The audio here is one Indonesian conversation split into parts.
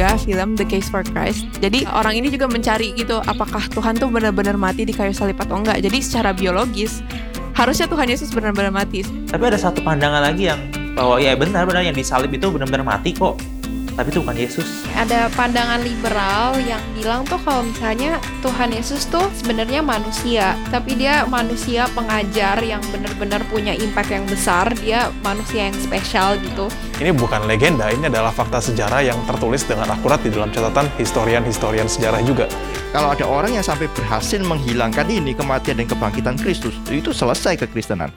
juga film The Case for Christ. Jadi orang ini juga mencari gitu apakah Tuhan tuh benar-benar mati di kayu salib atau enggak. Jadi secara biologis harusnya Tuhan Yesus benar-benar mati. Tapi ada satu pandangan lagi yang bahwa ya benar-benar yang disalib itu benar-benar mati kok tapi itu bukan Yesus. Ada pandangan liberal yang bilang tuh kalau misalnya Tuhan Yesus tuh sebenarnya manusia, tapi dia manusia pengajar yang benar-benar punya impact yang besar, dia manusia yang spesial gitu. Ini bukan legenda, ini adalah fakta sejarah yang tertulis dengan akurat di dalam catatan historian-historian sejarah juga. Kalau ada orang yang sampai berhasil menghilangkan ini kematian dan kebangkitan Kristus, itu selesai kekristenan.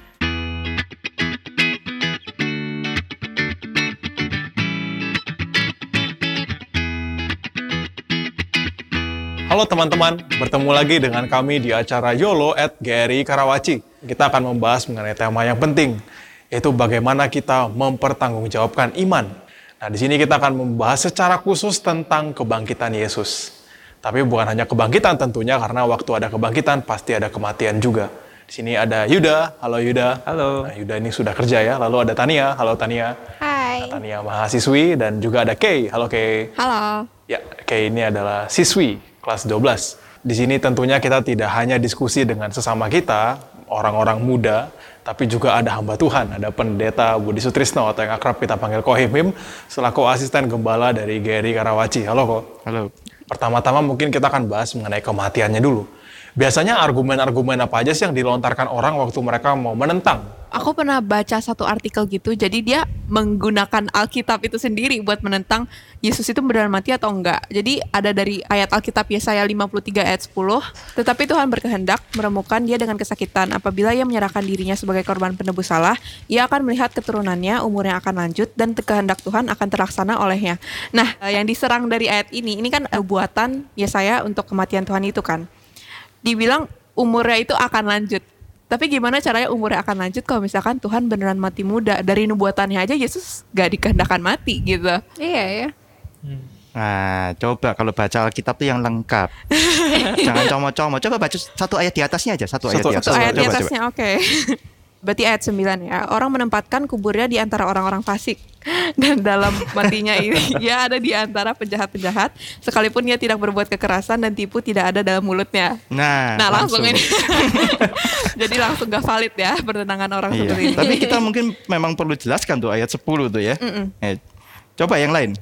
Halo teman-teman, bertemu lagi dengan kami di acara YOLO at GRI Karawaci. Kita akan membahas mengenai tema yang penting, yaitu bagaimana kita mempertanggungjawabkan iman. Nah, di sini kita akan membahas secara khusus tentang kebangkitan Yesus. Tapi bukan hanya kebangkitan tentunya, karena waktu ada kebangkitan pasti ada kematian juga. Di sini ada Yuda, halo Yuda. Halo. Nah, Yuda ini sudah kerja ya. Lalu ada Tania, halo Tania. Hai. Nah, Tania mahasiswi dan juga ada Kay, halo Kay. Halo. Ya, Kay ini adalah siswi kelas 12. Di sini tentunya kita tidak hanya diskusi dengan sesama kita, orang-orang muda, tapi juga ada hamba Tuhan, ada pendeta Budi Sutrisno atau yang akrab kita panggil Kohimim, selaku asisten gembala dari GRI Karawaci. Halo Ko. Halo. Pertama-tama mungkin kita akan bahas mengenai kematiannya dulu. Biasanya argumen-argumen apa aja sih yang dilontarkan orang waktu mereka mau menentang Aku pernah baca satu artikel gitu, jadi dia menggunakan Alkitab itu sendiri buat menentang Yesus itu benar mati atau enggak. Jadi ada dari ayat Alkitab Yesaya 53 ayat 10, tetapi Tuhan berkehendak meremukan dia dengan kesakitan. Apabila ia menyerahkan dirinya sebagai korban penebus salah, ia akan melihat keturunannya, umurnya akan lanjut, dan kehendak Tuhan akan terlaksana olehnya. Nah, yang diserang dari ayat ini, ini kan buatan Yesaya untuk kematian Tuhan itu kan. Dibilang umurnya itu akan lanjut. Tapi gimana caranya umurnya akan lanjut kalau misalkan Tuhan beneran mati muda dari nubuatannya aja Yesus gak dikehendakan mati gitu. Iya ya. Nah, coba kalau baca Alkitab tuh yang lengkap. Jangan comot-comot. Coba baca satu ayat di atasnya aja, satu, ayat Satu- di atas. Satu ayat di atasnya oke. Berarti ayat 9 ya. Orang menempatkan kuburnya di antara orang-orang fasik. Dan dalam matinya ini ia ada di antara penjahat-penjahat sekalipun ia tidak berbuat kekerasan dan tipu tidak ada dalam mulutnya. Nah, Nah, langsung, ini. Jadi langsung gak valid ya pertentangan orang Iya. seperti ini. Tapi kita mungkin memang perlu jelaskan tuh ayat 10 tuh ya. Eh, coba yang lain.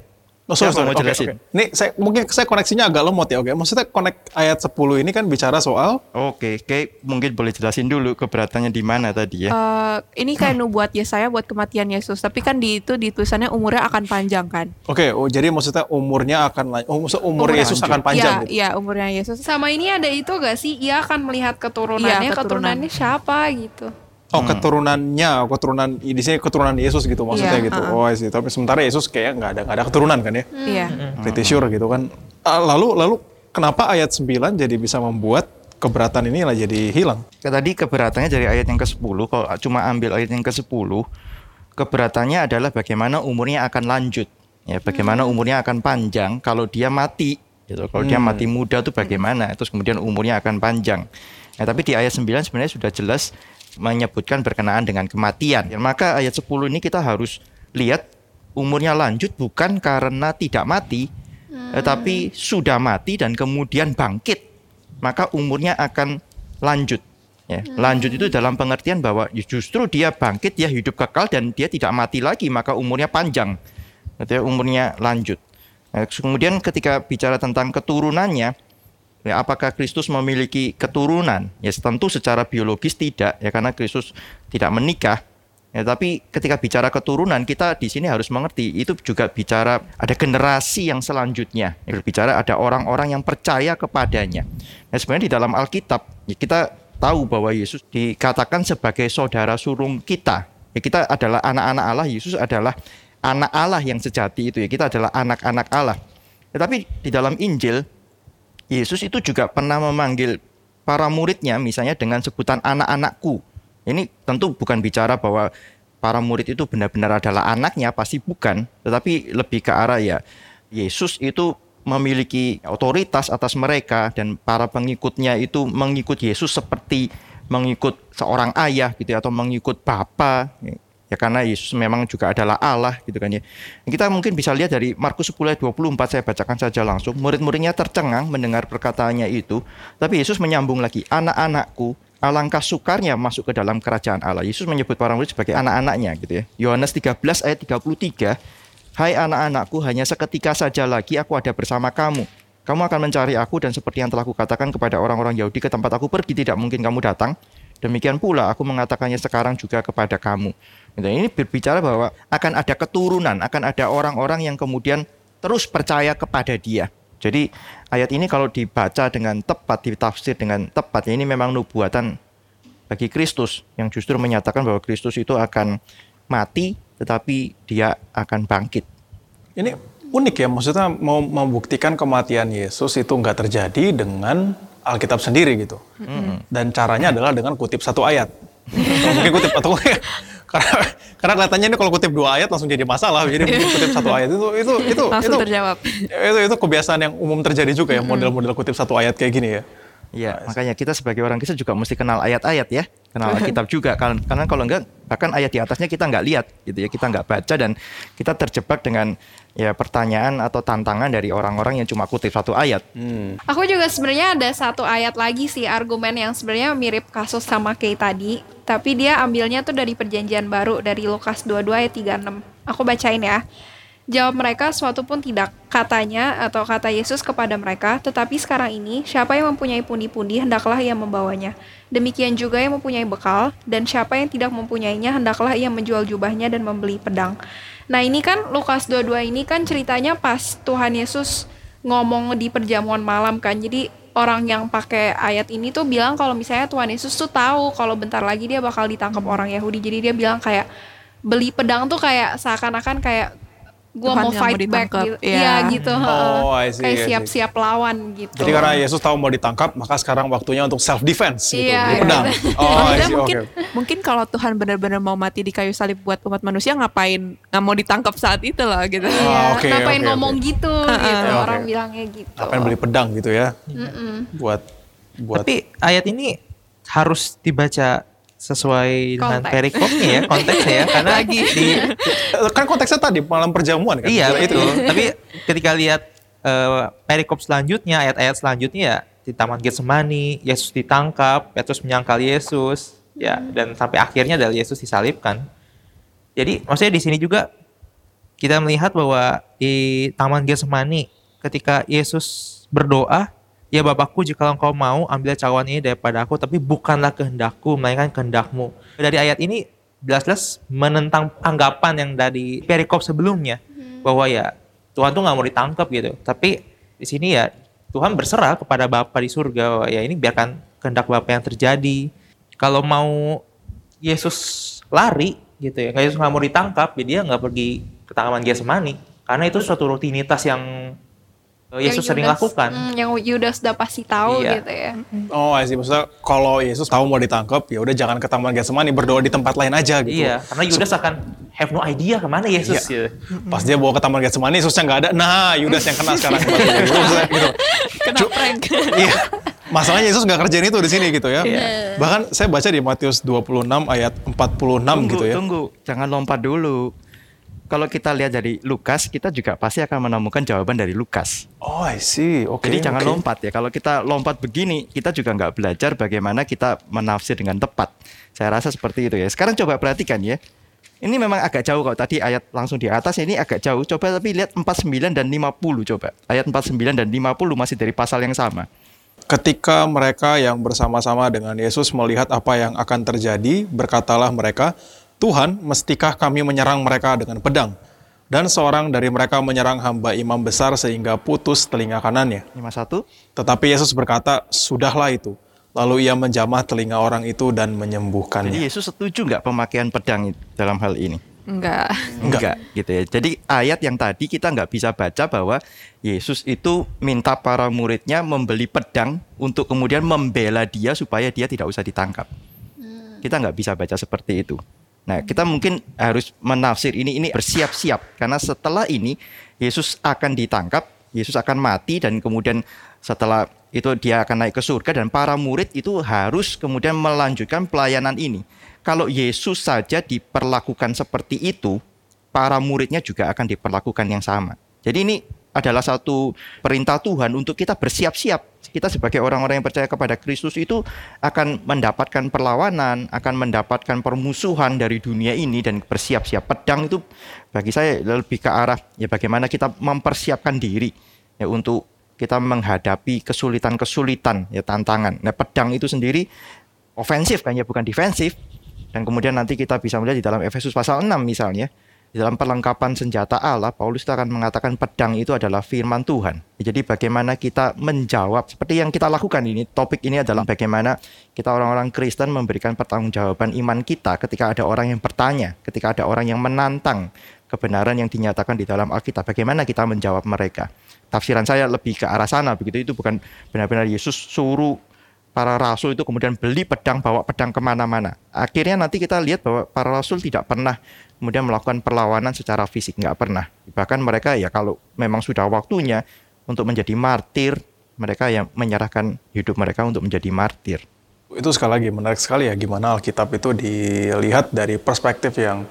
Oh, sorry, Siapa sorry. mau Oke, jelasin? oke. Ini saya mungkin saya koneksinya agak lemot ya, oke. Maksudnya connect ayat 10 ini kan bicara soal Oke, oke, mungkin boleh jelasin dulu keberatannya di mana tadi ya. Eh, ini kayak nubuat Yesaya buat kematian Yesus, tapi kan di itu di tulisannya umurnya akan panjang kan? Oke, oh, jadi maksudnya umurnya akan oh, umur Umur Yesus lanjut. akan panjang Iya, gitu. iya umurnya Yesus. Sama ini ada itu gak sih? Ia akan melihat keturunannya, keturunan. keturunannya siapa gitu. Oh, keturunannya, oh, keturunan di sini keturunan Yesus gitu maksudnya Iya, gitu. uh-uh. Oh, see. Tapi sementara Yesus kayak nggak ada nggak ada keturunan kan ya. Iya. Pretty sure gitu kan. Ah, lalu lalu kenapa ayat 9 jadi bisa membuat keberatan ini lah jadi hilang? Ya, Tadi keberatannya dari ayat yang ke-10, kalau cuma ambil ayat yang ke-10, keberatannya adalah bagaimana umurnya akan lanjut. Ya, bagaimana umurnya akan panjang kalau dia mati. Gitu. Kalau dia mati muda tuh bagaimana? Terus kemudian umurnya akan panjang. Nah, tapi di ayat 9 sebenarnya sudah jelas menyebutkan berkenaan dengan kematian. Ya, maka ayat 10 ini kita harus lihat umurnya lanjut bukan karena tidak mati, tetapi sudah mati dan kemudian bangkit. Maka umurnya akan lanjut. Ya, lanjut itu dalam pengertian bahwa justru dia bangkit, dia hidup kekal dan dia tidak mati lagi, maka umurnya panjang. Artinya umurnya lanjut. Nah, kemudian ketika bicara tentang keturunannya, ya, apakah Kristus memiliki keturunan? Ya tentu secara biologis tidak, ya karena Kristus tidak menikah. Ya, tapi ketika bicara keturunan, kita di sini harus mengerti itu juga bicara ada generasi yang selanjutnya. Ya, bicara ada orang-orang yang percaya kepadanya. Nah, sebenarnya di dalam Alkitab ya, kita tahu bahwa Yesus dikatakan sebagai saudara surung kita. Ya, kita adalah anak-anak Allah, Yesus adalah anak Allah yang sejati itu ya. Kita adalah anak-anak Allah. Tetapi di dalam Injil Yesus itu juga pernah memanggil para muridnya misalnya dengan sebutan anak-anakku. Ini tentu bukan bicara bahwa para murid itu benar-benar adalah anaknya, pasti bukan. Tetapi lebih ke arah ya Yesus itu memiliki otoritas atas mereka dan para pengikutnya itu mengikut Yesus seperti mengikut seorang ayah gitu ya, atau mengikut bapa. Ya karena Yesus memang juga adalah Allah gitu kan ya. Kita mungkin bisa lihat dari Markus 10 ayat 24 saya bacakan saja langsung. Murid-muridnya tercengang mendengar perkataannya itu, tapi Yesus menyambung lagi, "Anak-anakku, alangkah sukarnya masuk ke dalam kerajaan Allah." Yesus menyebut para murid sebagai anak-anaknya gitu ya. Yohanes 13 ayat 33, "Hai anak-anakku, hanya seketika saja lagi aku ada bersama kamu." Kamu akan mencari aku dan seperti yang telah kukatakan kepada orang-orang Yahudi ke tempat aku pergi tidak mungkin kamu datang. Demikian pula aku mengatakannya sekarang juga kepada kamu. Gitu. Ini berbicara bahwa akan ada keturunan, akan ada orang-orang yang kemudian terus percaya kepada dia. Jadi ayat ini kalau dibaca dengan tepat, ditafsir dengan tepat, ini memang nubuatan bagi Kristus yang justru menyatakan bahwa Kristus itu akan mati tetapi dia akan bangkit. Ini unik ya, maksudnya mau membuktikan kematian Yesus itu nggak terjadi dengan Alkitab sendiri gitu. Hmm. Dan caranya adalah dengan kutip satu ayat. mungkin kutip atau karena karena kelihatannya ini kalau kutip dua ayat langsung jadi masalah. Jadi kutip satu ayat itu itu itu Langsung itu, terjawab. Itu itu kebiasaan yang umum terjadi juga ya model-model kutip satu ayat kayak gini ya. Iya, makanya kita sebagai orang Kristen juga mesti kenal ayat-ayat ya, kenal Alkitab juga. Karena, karena kalau enggak, bahkan ayat di atasnya kita nggak lihat, gitu ya, kita nggak baca dan kita terjebak dengan ya pertanyaan atau tantangan dari orang-orang yang cuma kutip satu ayat. Hmm. Aku juga sebenarnya ada satu ayat lagi sih argumen yang sebenarnya mirip kasus sama kayak tadi, tapi dia ambilnya tuh dari perjanjian baru dari Lukas 22 ayat 36. Aku bacain ya. Jawab mereka suatu pun tidak katanya atau kata Yesus kepada mereka, tetapi sekarang ini siapa yang mempunyai pundi-pundi hendaklah ia membawanya. Demikian juga yang mempunyai bekal dan siapa yang tidak mempunyainya hendaklah ia menjual jubahnya dan membeli pedang. Nah, ini kan Lukas 22 ini kan ceritanya pas Tuhan Yesus ngomong di perjamuan malam kan. Jadi orang yang pakai ayat ini tuh bilang kalau misalnya Tuhan Yesus tuh tahu kalau bentar lagi dia bakal ditangkap orang Yahudi. Jadi dia bilang kayak beli pedang tuh kayak seakan-akan kayak gua Tuhan mau yang mau fight back gitu. Iya. Iya gitu. heeh. Oh, I see, kayak siap-siap lawan gitu. Jadi karena Yesus tahu mau ditangkap, maka sekarang waktunya untuk self defense gitu, Iya, beli pedang. Oh, I Maksudnya see, mungkin oke. mungkin kalau Tuhan benar-benar mau mati di kayu salib buat umat manusia ngapain nggak mau ditangkap saat itu lah gitu. Iya, Ah, oke, ngapain oke, ngomong oke. gitu Heeh. gitu. Oke. Orang bilangnya gitu. Apa yang beli pedang gitu ya? Mm-mm. Buat buat Tapi ayat ini harus dibaca sesuai dengan Konteks. perikopnya ya, konteksnya ya. Karena Lagi. di kan konteksnya tadi malam perjamuan kan. iya itu. Tapi ketika lihat eh, perikop selanjutnya, ayat-ayat selanjutnya ya di Taman Getsemani, Yesus ditangkap, Petrus menyangkal Yesus, ya dan sampai akhirnya adalah Yesus disalibkan. Jadi maksudnya di sini juga kita melihat bahwa di Taman Getsemani ketika Yesus berdoa, ya Bapakku jika engkau mau ambil cawan ini daripada aku, tapi bukanlah kehendakku, melainkan kehendakmu. Dari ayat ini jelas-jelas menentang anggapan yang dari perikop sebelumnya bahwa ya Tuhan tuh nggak mau ditangkap gitu. Tapi di sini ya Tuhan berserah kepada Bapa di surga bahwa ya ini biarkan kehendak Bapa yang terjadi. Kalau mau Yesus lari gitu ya, nggak Yesus nggak mau ditangkap, ya dia nggak pergi ke taman Getsemani karena itu suatu rutinitas yang Yang Yesus sering Yudas- lakukan. mm, yang Yudas udah pasti tahu Iya. gitu ya. Oh, see. Maksudnya kalau Yesus tahu mau ditangkap, ya udah jangan ke Taman Getsemani, berdoa di tempat lain aja gitu. Iya, karena Yudas akan have no idea ke mana Yesus Iya. ya. Pas dia bawa ke Taman Getsemani, Yesusnya nggak ada. Nah, Yudas yang kena sekarang. Maksudnya gitu. Kena prank. Iya. Masalahnya Yesus nggak kerjain itu di sini gitu ya. Iya. Bahkan saya baca di Matius 26 ayat 46 tunggu, gitu ya. tunggu, jangan lompat dulu. Kalau kita lihat dari Lukas, kita juga pasti akan menemukan jawaban dari Lukas. Oh, I see. Oke. Jadi jangan oke. lompat ya. Kalau kita lompat begini, kita juga nggak belajar bagaimana kita menafsir dengan tepat. Saya rasa seperti itu ya. Sekarang coba perhatikan ya. Ini memang agak jauh kalau tadi ayat langsung di atas ini agak jauh. Coba tapi lihat 49 dan 50 coba. Ayat 49 dan 50 masih dari pasal yang sama. Ketika mereka yang bersama-sama dengan Yesus melihat apa yang akan terjadi, berkatalah mereka, Tuhan, mestikah kami menyerang mereka dengan pedang? Dan seorang dari mereka menyerang hamba imam besar sehingga putus telinga kanannya. 51. Tetapi Yesus berkata, sudahlah itu. Lalu ia menjamah telinga orang itu dan Jadi menyembuhkannya. Yesus setuju nggak pemakaian pedang dalam hal ini? Enggak. Enggak gitu ya. Jadi ayat yang tadi kita nggak bisa baca bahwa Yesus itu minta para muridnya membeli pedang untuk kemudian membela dia supaya dia tidak usah ditangkap. Kita nggak bisa baca seperti itu. Nah, kita mungkin harus menafsir ini ini bersiap-siap karena setelah ini Yesus akan ditangkap, Yesus akan mati dan kemudian setelah itu dia akan naik ke surga dan para murid itu harus kemudian melanjutkan pelayanan ini. kalau Yesus saja diperlakukan seperti itu, para muridnya juga akan diperlakukan yang sama. Jadi ini adalah satu perintah Tuhan untuk kita bersiap-siap. Kita sebagai orang-orang yang percaya kepada Kristus itu akan mendapatkan perlawanan, akan mendapatkan permusuhan dari dunia ini dan bersiap-siap. Pedang itu bagi saya lebih ke arah ya bagaimana kita mempersiapkan diri ya untuk kita menghadapi kesulitan-kesulitan ya tantangan. Nah, pedang itu sendiri ofensif kan ya bukan defensif. Dan kemudian nanti kita bisa melihat di dalam Efesus pasal 6 misalnya, di dalam perlengkapan senjata Allah, Paulus akan mengatakan pedang itu adalah firman Tuhan. Jadi bagaimana kita menjawab seperti yang kita lakukan ini. Topik ini adalah bagaimana kita orang-orang Kristen memberikan pertanggungjawaban iman kita ketika ada orang yang bertanya, ketika ada orang yang menantang kebenaran yang dinyatakan di dalam Alkitab. Bagaimana kita menjawab mereka? Tafsiran saya lebih ke arah sana begitu. Itu bukan benar-benar Yesus suruh para rasul itu kemudian beli pedang, bawa pedang ke mana-mana. Akhirnya nanti kita lihat bahwa para rasul tidak pernah kemudian melakukan perlawanan secara fisik, nggak pernah. Bahkan mereka ya kalau memang sudah waktunya untuk menjadi martir, mereka yang menyerahkan hidup mereka untuk menjadi martir. Itu sekali lagi menarik sekali ya gimana Alkitab itu dilihat dari perspektif yang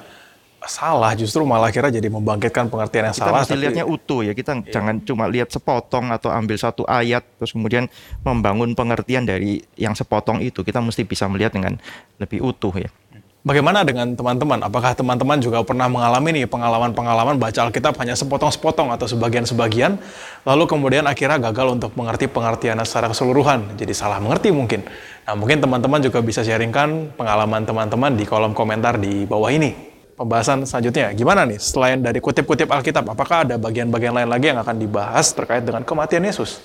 salah justru malah kira jadi membangkitkan pengertian yang kita salah. mesti lihatnya utuh ya kita Iya. jangan cuma lihat sepotong atau ambil satu ayat terus kemudian membangun pengertian dari yang sepotong itu kita mesti bisa melihat dengan lebih utuh ya Bagaimana dengan teman-teman? Apakah teman-teman juga pernah mengalami nih pengalaman-pengalaman baca Alkitab hanya sepotong-sepotong atau sebagian-sebagian, lalu kemudian akhirnya gagal untuk mengerti pengertiannya secara keseluruhan, jadi salah mengerti mungkin. Nah mungkin teman-teman juga bisa sharingkan pengalaman teman-teman di kolom komentar di bawah ini. Pembahasan selanjutnya, gimana nih? Selain dari kutip-kutip Alkitab, apakah ada bagian-bagian lain lagi yang akan dibahas terkait dengan kematian Yesus?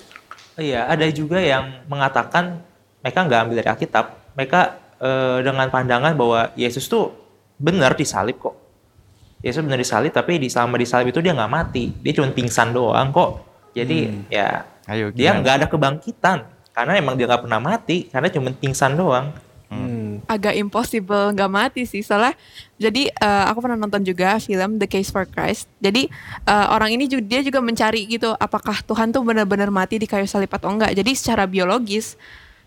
Iya, ada juga yang mengatakan mereka nggak ambil dari Alkitab. Mereka eh, dengan pandangan bahwa Yesus tuh benar disalib kok. Yesus benar disalib, tapi di selama disalib itu dia nggak mati. Dia cuma pingsan doang kok. Jadi ya Ayo, dia nggak ada kebangkitan. Karena emang dia nggak pernah mati, karena cuma pingsan doang. Agak impossible nggak mati sih. Soalnya jadi eh, aku pernah nonton juga film The Case for Christ. Jadi eh, orang ini juga dia juga mencari gitu apakah Tuhan tuh benar-benar mati di kayu salib atau enggak. Jadi secara biologis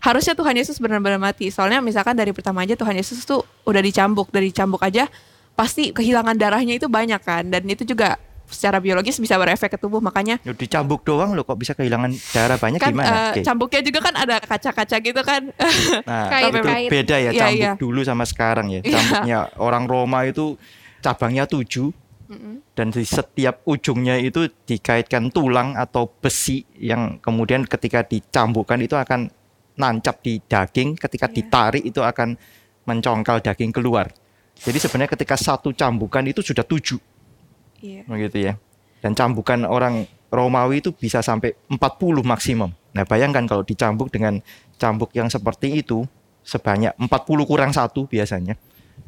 harusnya Tuhan Yesus benar-benar mati. Soalnya misalkan dari pertama aja Tuhan Yesus tuh udah dicambuk. Dari cambuk aja pasti kehilangan darahnya itu banyak kan. Dan itu juga secara biologis bisa berefek ke tubuh makanya Ya, dicambuk doang lo kok bisa kehilangan darah banyak kan gimana Oke. cambuknya juga kan ada kaca-kaca gitu kan Nah, Kait- itu beda ya Iya, cambuk iya. dulu sama sekarang ya. Iya. Cambuknya orang Roma itu cabangnya tujuh dan di setiap ujungnya itu dikaitkan tulang atau besi yang kemudian ketika dicambukkan itu akan nancap di daging, ketika Iya. ditarik itu akan mencongkal daging keluar. Jadi sebenarnya ketika satu cambukan itu sudah tujuh, Iya. begitu ya. Dan cambukan orang Romawi itu bisa sampai 40 maksimum. Nah, bayangkan kalau dicambuk dengan cambuk yang seperti itu sebanyak 40 kurang satu biasanya.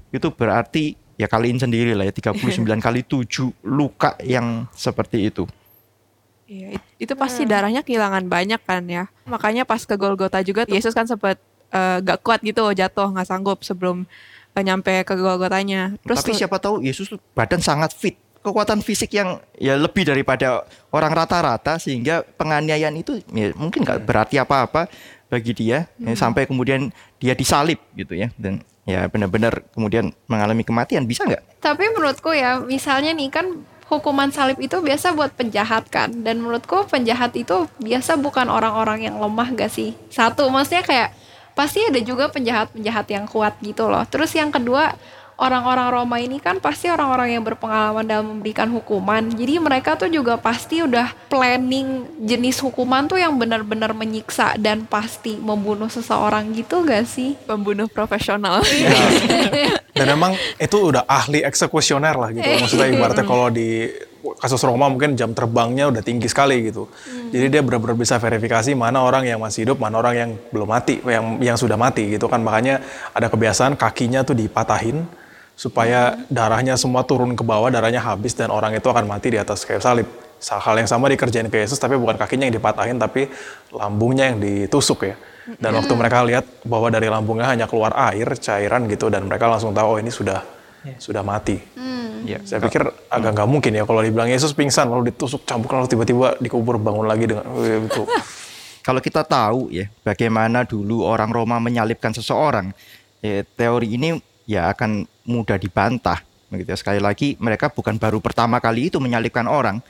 Itu berarti ya kaliin sendiri lah ya 39 kali 7 luka yang seperti itu. Iya, it- itu pasti darahnya kehilangan banyak kan ya. Makanya pas ke Golgota juga Yesus kan sempat eh, gak kuat gitu jatuh nggak sanggup sebelum eh, nyampe ke Golgotanya. Terus Tapi siapa tahu Yesus badan sangat fit. Kekuatan fisik yang ya lebih daripada orang rata-rata sehingga penganiayaan itu ya, mungkin nggak berarti apa-apa bagi dia ya, sampai kemudian dia disalib gitu ya dan ya benar-benar kemudian mengalami kematian bisa nggak? Tapi menurutku ya, misalnya nih kan hukuman salib itu biasa buat penjahat kan. Dan menurutku penjahat itu biasa bukan orang-orang yang lemah gak sih? Satu, maksudnya kayak pasti ada juga penjahat-penjahat yang kuat gitu loh. Terus yang kedua, orang-orang Roma ini kan pasti orang-orang yang berpengalaman dalam memberikan hukuman. Jadi mereka tuh juga pasti udah planning jenis hukuman tuh yang benar-benar menyiksa dan pasti membunuh seseorang gitu gak sih? pembunuh profesional. Dan memang itu udah ahli eksekusioner lah gitu. Maksudnya ibaratnya kalau di kasus Roma mungkin jam terbangnya udah tinggi sekali gitu. Jadi dia benar-benar bisa verifikasi mana orang yang masih hidup, mana orang yang belum mati, yang yang sudah mati gitu kan. Makanya ada kebiasaan kakinya tuh dipatahin supaya darahnya semua turun ke bawah, darahnya habis dan orang itu akan mati di atas kayu salib. Sa- Hal yang sama dikerjain ke Yesus tapi bukan kakinya yang dipatahin tapi lambungnya yang ditusuk ya. Dan waktu mereka lihat bahwa dari lambungnya hanya keluar air, cairan gitu dan mereka langsung tahu oh ini sudah sudah mati. Ya, Saya pikir agak nggak mungkin ya kalau dibilang Yesus pingsan lalu ditusuk cambuk lalu tiba-tiba dikubur bangun lagi dengan Wih, itu. kalau kita tahu ya bagaimana dulu orang Roma menyalibkan seseorang, ya, teori ini ya akan mudah dibantah. Begitu ya. Sekali lagi mereka bukan baru pertama kali itu menyalibkan orang,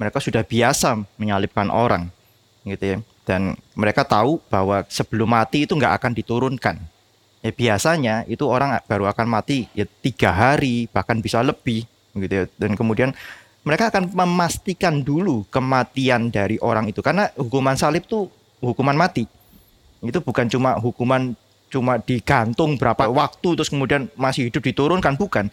mereka sudah biasa menyalibkan orang, gitu ya. Dan mereka tahu bahwa sebelum mati itu nggak akan diturunkan. Ya biasanya itu orang baru akan mati ya tiga hari bahkan bisa lebih, gitu ya. Dan kemudian mereka akan memastikan dulu kematian dari orang itu karena hukuman salib itu hukuman mati. Itu bukan cuma hukuman cuma digantung berapa waktu terus kemudian masih hidup diturunkan bukan.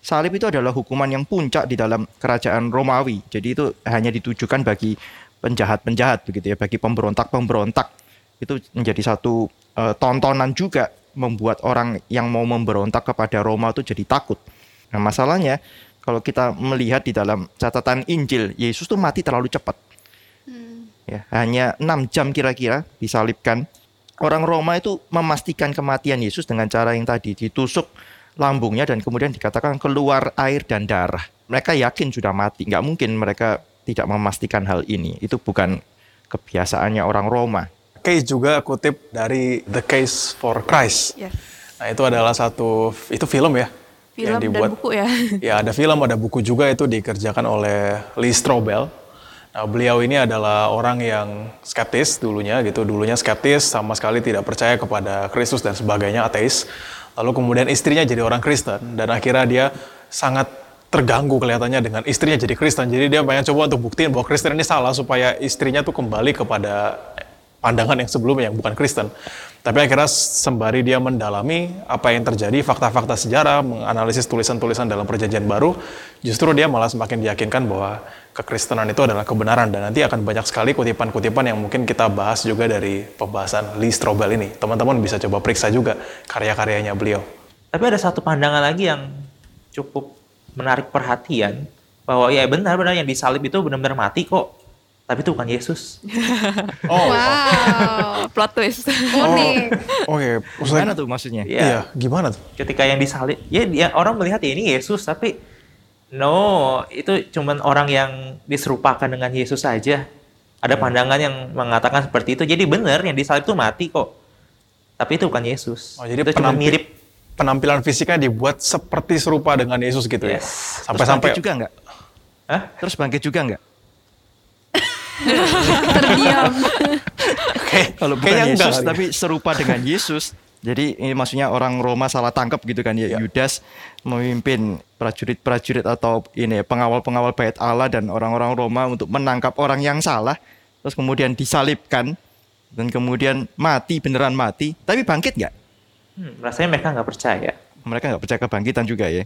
Salib itu adalah hukuman yang puncak di dalam kerajaan Romawi. Jadi itu hanya ditujukan bagi penjahat-penjahat begitu ya, bagi pemberontak-pemberontak. Itu menjadi satu uh, tontonan juga membuat orang yang mau memberontak kepada Roma itu jadi takut. Nah, masalahnya kalau kita melihat di dalam catatan Injil, Yesus tuh mati terlalu cepat. Hmm. Ya, hanya enam jam kira-kira disalibkan. Orang Roma itu memastikan kematian Yesus dengan cara yang tadi ditusuk lambungnya dan kemudian dikatakan keluar air dan darah. Mereka yakin sudah mati, nggak mungkin mereka tidak memastikan hal ini. Itu bukan kebiasaannya orang Roma. Case juga kutip dari The Case for Christ. Yes. Nah itu adalah satu itu film ya film yang dibuat, dan buku ya. Ya ada film, ada buku juga itu dikerjakan oleh Lee Strobel. Nah, beliau ini adalah orang yang skeptis dulunya gitu, dulunya skeptis sama sekali tidak percaya kepada Kristus dan sebagainya, ateis. Lalu kemudian istrinya jadi orang Kristen dan akhirnya dia sangat terganggu kelihatannya dengan istrinya jadi Kristen. Jadi dia banyak coba untuk buktiin bahwa Kristen ini salah supaya istrinya tuh kembali kepada pandangan yang sebelumnya yang bukan Kristen. Tapi akhirnya sembari dia mendalami apa yang terjadi, fakta-fakta sejarah, menganalisis tulisan-tulisan dalam perjanjian baru, justru dia malah semakin diyakinkan bahwa kekristenan itu adalah kebenaran dan nanti akan banyak sekali kutipan-kutipan yang mungkin kita bahas juga dari pembahasan Lee Strobel ini. Teman-teman bisa coba periksa juga karya-karyanya beliau. Tapi ada satu pandangan lagi yang cukup menarik perhatian bahwa ya benar-benar yang disalib itu benar-benar mati kok tapi itu bukan Yesus. oh, wow. Plot twist. Unik. Oh, oke. Okay. Gimana tuh maksudnya? Iya. iya, gimana tuh? Ketika yang disalib, ya dia orang melihat ya ini Yesus, tapi no, itu cuman orang yang diserupakan dengan Yesus saja. Ada hmm. pandangan yang mengatakan seperti itu. Jadi benar yang disalib itu mati kok. Tapi itu bukan Yesus. Oh, jadi itu cuma mirip penampilan fisiknya dibuat seperti serupa dengan Yesus gitu ya? yes. ya. Sampai-sampai juga enggak? Hah? Terus bangkit juga enggak? terdiam. Oke, kalau bukan Yesus enggak. tapi serupa dengan Yesus. Jadi ini maksudnya orang Roma salah tangkap gitu kan ya. ya. Yudas memimpin prajurit-prajurit atau ini pengawal-pengawal bait Allah dan orang-orang Roma untuk menangkap orang yang salah. Terus kemudian disalibkan dan kemudian mati beneran mati. Tapi bangkit nggak? Hmm, rasanya mereka nggak percaya. Mereka nggak percaya kebangkitan juga ya.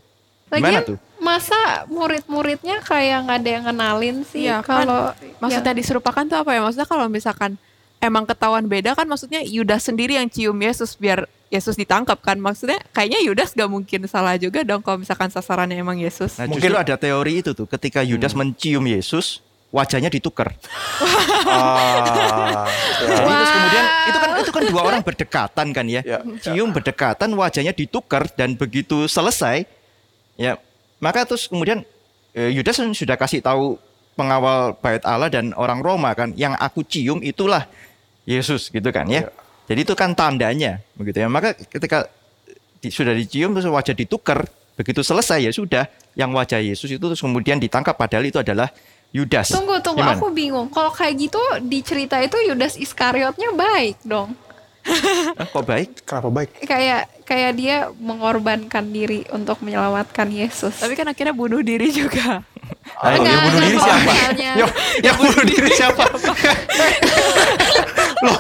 Gimana tuh? Masa murid-muridnya kayak nggak ada yang kenalin sih? Ya, kalau kan, maksudnya ya. diserupakan tuh apa ya? Maksudnya kalau misalkan emang ketahuan beda kan maksudnya Yudas sendiri yang cium Yesus biar Yesus ditangkap kan maksudnya kayaknya Yudas gak mungkin salah juga dong kalau misalkan sasarannya emang Yesus. Nah, mungkin ada teori itu tuh ketika Yudas hmm. mencium Yesus wajahnya ditukar. ah, ya. terus kemudian itu kan itu kan dua orang berdekatan kan ya. ya. Cium berdekatan wajahnya ditukar dan begitu selesai Ya, maka terus kemudian eh, Yudas kan sudah kasih tahu pengawal bait Allah dan orang Roma kan, yang aku cium itulah Yesus gitu kan ya. ya. Jadi itu kan tandanya begitu ya. Maka ketika di, sudah dicium terus wajah ditukar, begitu selesai ya sudah yang wajah Yesus itu terus kemudian ditangkap padahal itu adalah Yudas. Tunggu, tunggu, Gimana? aku bingung. Kalau kayak gitu di cerita itu Yudas Iskariotnya baik dong. Kok baik? Kenapa baik? Kayak kayak dia mengorbankan diri untuk menyelamatkan Yesus. Tapi kan akhirnya bunuh diri juga. Ayo, yang bunuh diri siapa? Yo, yang bunuh diri siapa? Loh,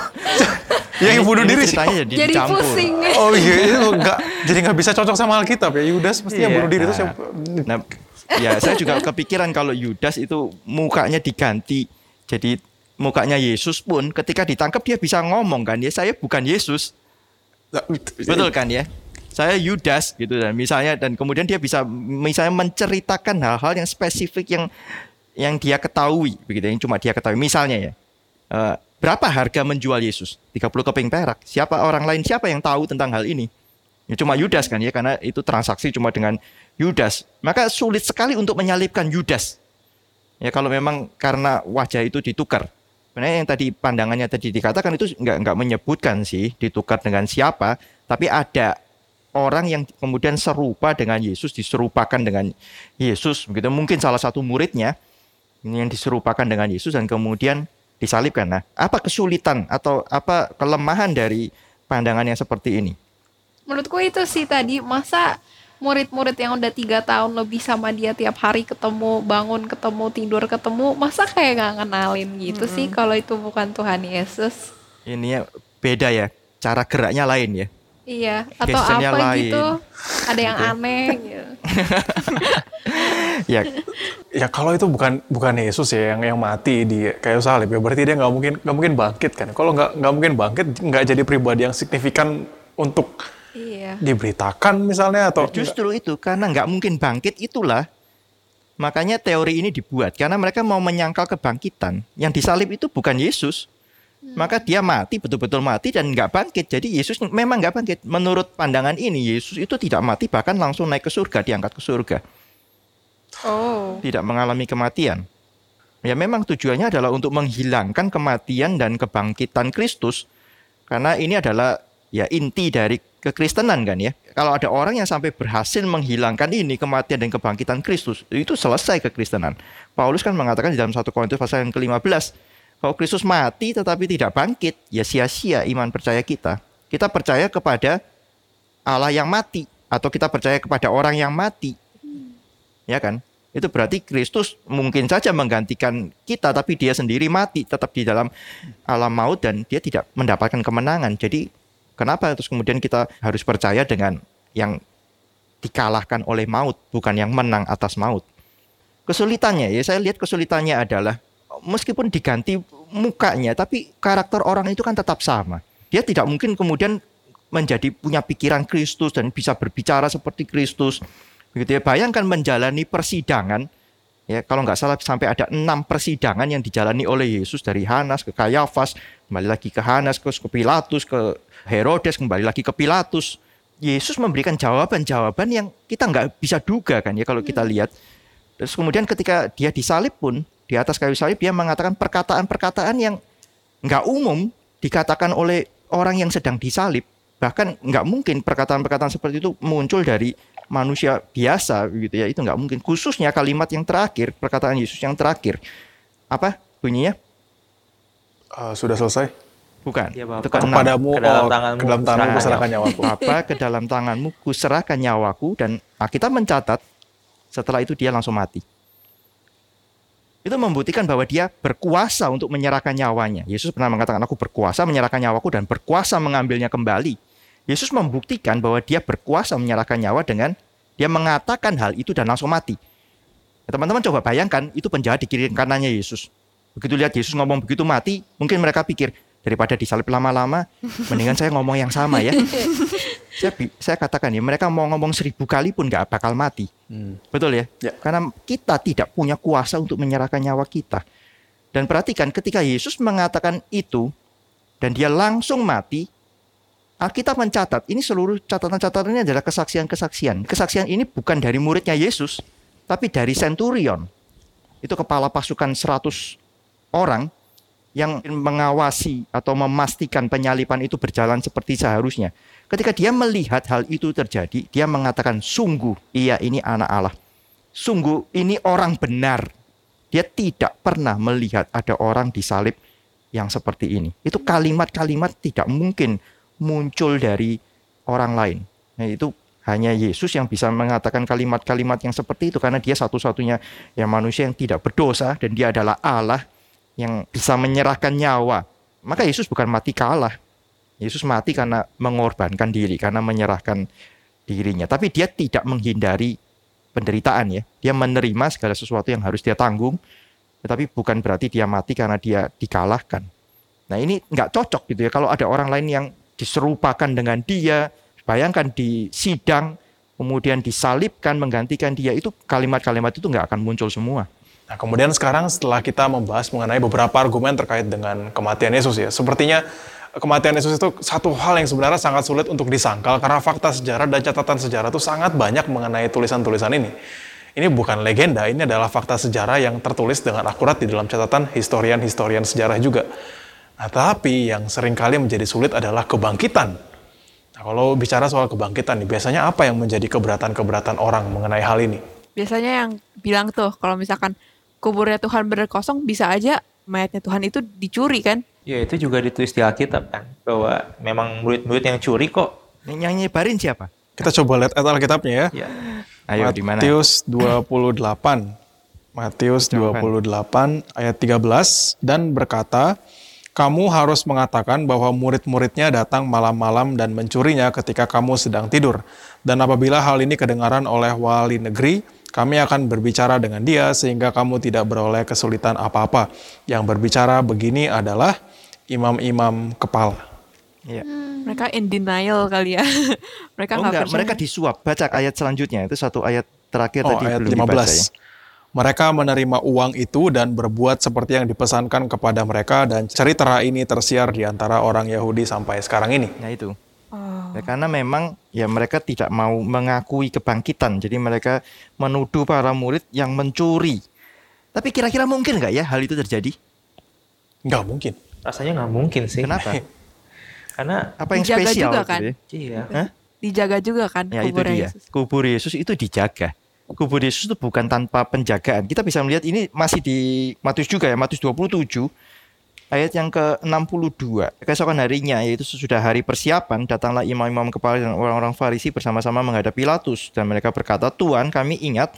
yang bunuh diri siapa? Jadi, jadi pusing. Oh iya, itu enggak jadi nggak bisa cocok sama Alkitab ya. Yudas pasti yeah. yang bunuh diri nah, itu siapa? Nah, ya saya juga kepikiran kalau Yudas itu mukanya diganti jadi mukanya Yesus pun ketika ditangkap dia bisa ngomong kan ya saya bukan Yesus. Betul kan ya? Saya Yudas gitu dan misalnya dan kemudian dia bisa misalnya menceritakan hal-hal yang spesifik yang yang dia ketahui begitu yang cuma dia ketahui. Misalnya ya uh, berapa harga menjual Yesus? 30 keping perak. Siapa orang lain siapa yang tahu tentang hal ini? Ya cuma Yudas kan ya karena itu transaksi cuma dengan Yudas. Maka sulit sekali untuk menyalipkan Yudas. Ya kalau memang karena wajah itu ditukar sebenarnya yang tadi pandangannya tadi dikatakan itu nggak nggak menyebutkan sih ditukar dengan siapa, tapi ada orang yang kemudian serupa dengan Yesus diserupakan dengan Yesus begitu mungkin salah satu muridnya yang diserupakan dengan Yesus dan kemudian disalibkan. Nah, apa kesulitan atau apa kelemahan dari pandangan yang seperti ini? Menurutku itu sih tadi masa murid-murid yang udah tiga tahun lebih sama dia tiap hari ketemu bangun ketemu tidur ketemu masa kayak nggak kenalin gitu sih kalau itu bukan Tuhan Yesus Ini ya beda ya, cara geraknya lain ya. iya atau apa lain. gitu ada yang aneh gitu Ya, Ya kalau itu bukan bukan Yesus ya yang yang mati di kayu salib ya berarti dia nggak mungkin nggak mungkin bangkit kan. Kalau nggak nggak mungkin bangkit nggak jadi pribadi yang signifikan untuk iya diberitakan misalnya atau justru itu karena nggak mungkin bangkit itulah makanya teori ini dibuat karena mereka mau menyangkal kebangkitan. Yang disalib itu bukan Yesus. Maka dia mati betul-betul mati dan nggak bangkit. Jadi Yesus memang nggak bangkit. Menurut pandangan ini Yesus itu tidak mati bahkan langsung naik ke surga, diangkat ke surga. oh tidak mengalami kematian. Ya memang tujuannya adalah untuk menghilangkan kematian dan kebangkitan Kristus. Karena ini adalah ya inti dari kekristenan kan ya. Kalau ada orang yang sampai berhasil menghilangkan ini kematian dan kebangkitan Kristus, itu selesai kekristenan. Paulus kan mengatakan di dalam 1 Korintus pasal yang ke-15, kalau Kristus mati tetapi tidak bangkit, ya sia-sia iman percaya kita. Kita percaya kepada Allah yang mati atau kita percaya kepada orang yang mati. Ya kan? Itu berarti Kristus mungkin saja menggantikan kita tapi dia sendiri mati tetap di dalam alam maut dan dia tidak mendapatkan kemenangan. Jadi kenapa terus kemudian kita harus percaya dengan yang dikalahkan oleh maut bukan yang menang atas maut. Kesulitannya ya saya lihat kesulitannya adalah meskipun diganti mukanya tapi karakter orang itu kan tetap sama. Dia tidak mungkin kemudian menjadi punya pikiran Kristus dan bisa berbicara seperti Kristus. Begitu ya. Bayangkan menjalani persidangan ya kalau nggak salah sampai ada enam persidangan yang dijalani oleh Yesus dari Hanas ke Kayafas, kembali lagi ke Hanas, ke Pilatus, ke Herodes, kembali lagi ke Pilatus. Yesus memberikan jawaban-jawaban yang kita nggak bisa duga kan ya kalau kita lihat. Terus kemudian ketika dia disalib pun di atas kayu salib dia mengatakan perkataan-perkataan yang nggak umum dikatakan oleh orang yang sedang disalib. Bahkan nggak mungkin perkataan-perkataan seperti itu muncul dari manusia biasa gitu ya. Itu nggak mungkin. Khususnya kalimat yang terakhir, perkataan Yesus yang terakhir. Apa bunyinya? uh, sudah selesai? Bukan. Ya, Bapak. Itu keenam. Kepadamu Ke dalam oh, tanganmu ke dalam tanganmu kuserahkan nyawaku. Bapa ke dalam tanganmu kuserahkan nyawaku dan nah, kita mencatat setelah itu dia langsung mati. Itu membuktikan bahwa dia berkuasa untuk menyerahkan nyawanya. Yesus pernah mengatakan aku berkuasa menyerahkan nyawaku dan berkuasa mengambilnya kembali. Yesus membuktikan bahwa dia berkuasa menyerahkan nyawa dengan dia mengatakan hal itu dan langsung mati. Ya, Teman-teman coba bayangkan itu penjahat di kiri kanannya Yesus. Begitu lihat Yesus ngomong begitu mati, mungkin mereka pikir daripada disalib lama-lama, mendingan saya ngomong yang sama ya. saya, saya katakan ya, mereka mau ngomong seribu kali pun nggak bakal mati. Hmm. Betul ya? Ya. Karena kita tidak punya kuasa untuk menyerahkan nyawa kita. Dan perhatikan ketika Yesus mengatakan itu dan dia langsung mati, Alkitab mencatat ini seluruh catatan-catatannya adalah kesaksian-kesaksian. Kesaksian ini bukan dari muridnya Yesus, tapi dari centurion. Itu kepala pasukan 100 orang yang mengawasi atau memastikan penyalipan itu berjalan seperti seharusnya. Ketika dia melihat hal itu terjadi, dia mengatakan, "Sungguh, iya ini anak Allah. Sungguh ini orang benar." Dia tidak pernah melihat ada orang disalib yang seperti ini. Itu kalimat-kalimat tidak mungkin muncul dari orang lain. Nah, itu hanya Yesus yang bisa mengatakan kalimat-kalimat yang seperti itu karena dia satu-satunya yang manusia yang tidak berdosa dan dia adalah Allah yang bisa menyerahkan nyawa. Maka Yesus bukan mati kalah. Yesus mati karena mengorbankan diri, karena menyerahkan dirinya. Tapi dia tidak menghindari penderitaan ya. Dia menerima segala sesuatu yang harus dia tanggung. Tetapi bukan berarti dia mati karena dia dikalahkan. Nah ini nggak cocok gitu ya. Kalau ada orang lain yang diserupakan dengan dia, bayangkan di sidang, kemudian disalibkan, menggantikan dia, itu kalimat-kalimat itu nggak akan muncul semua. Nah, kemudian sekarang setelah kita membahas mengenai beberapa argumen terkait dengan kematian Yesus ya, sepertinya kematian Yesus itu satu hal yang sebenarnya sangat sulit untuk disangkal karena fakta sejarah dan catatan sejarah itu sangat banyak mengenai tulisan-tulisan ini. Ini bukan legenda, ini adalah fakta sejarah yang tertulis dengan akurat di dalam catatan historian-historian sejarah juga. Nah, tapi yang sering kali menjadi sulit adalah kebangkitan. Nah, kalau bicara soal kebangkitan nih, biasanya apa yang menjadi keberatan-keberatan orang mengenai hal ini? Biasanya yang bilang tuh kalau misalkan kuburnya Tuhan benar kosong bisa aja mayatnya Tuhan itu dicuri kan? Ya itu juga ditulis di Alkitab kan bahwa memang murid-murid yang curi kok. Yang nyebarin siapa? Kita coba lihat ayat Alkitabnya ya. Ya. Ayo di mana? Matius 28. Matius 28 ayat 13 dan berkata, kamu harus mengatakan bahwa murid-muridnya datang malam-malam dan mencurinya ketika kamu sedang tidur. Dan apabila hal ini kedengaran oleh wali negeri, kami akan berbicara dengan dia sehingga kamu tidak beroleh kesulitan apa-apa. Yang berbicara begini adalah imam-imam kepala. Iya. Mereka in denial kali ya. mereka Oh nggak enggak, percaya. mereka disuap. Baca ayat selanjutnya. Itu satu ayat terakhir Oh, tadi ayat belum 15. dibaca ya. Mereka menerima uang itu dan berbuat seperti yang dipesankan kepada mereka dan cerita ini tersiar di antara orang Yahudi sampai sekarang ini. Nah itu. Oh. Ya, karena memang ya mereka tidak mau mengakui kebangkitan. Jadi mereka menuduh para murid yang mencuri. Tapi kira-kira mungkin nggak ya hal itu terjadi? Nggak mungkin. Rasanya nggak mungkin sih. Kenapa? Karena Apa yang Dijaga spesial? juga gitu kan? ya? iya. Hah? Dijaga juga kan Ya itu kuburnya dia. Yesus. Kubur Yesus itu dijaga. Kubur Yesus itu bukan tanpa penjagaan. Kita bisa melihat ini masih di Matius juga ya, Matius 27 ayat yang ke-62. Keesokan harinya yaitu sesudah hari persiapan datanglah imam-imam kepala dan orang-orang Farisi bersama-sama menghadap Pilatus dan mereka berkata, "Tuan, kami ingat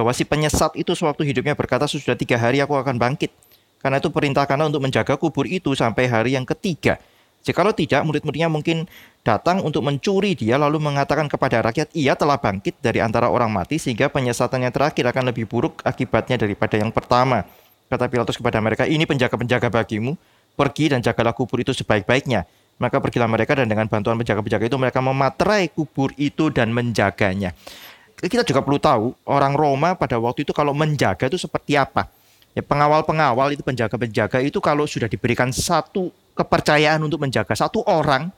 bahwa si penyesat itu sewaktu hidupnya berkata sesudah tiga hari aku akan bangkit. Karena itu perintahkanlah untuk menjaga kubur itu sampai hari yang ketiga. Jikalau tidak, murid-muridnya mungkin datang untuk mencuri dia lalu mengatakan kepada rakyat ia telah bangkit dari antara orang mati sehingga penyesatannya terakhir akan lebih buruk akibatnya daripada yang pertama. Kata Pilatus kepada mereka, ini penjaga-penjaga bagimu, pergi dan jagalah kubur itu sebaik-baiknya. Maka pergilah mereka dan dengan bantuan penjaga-penjaga itu mereka mematerai kubur itu dan menjaganya. Kita juga perlu tahu orang Roma pada waktu itu kalau menjaga itu seperti apa. Ya, pengawal-pengawal itu penjaga-penjaga itu kalau sudah diberikan satu kepercayaan untuk menjaga satu orang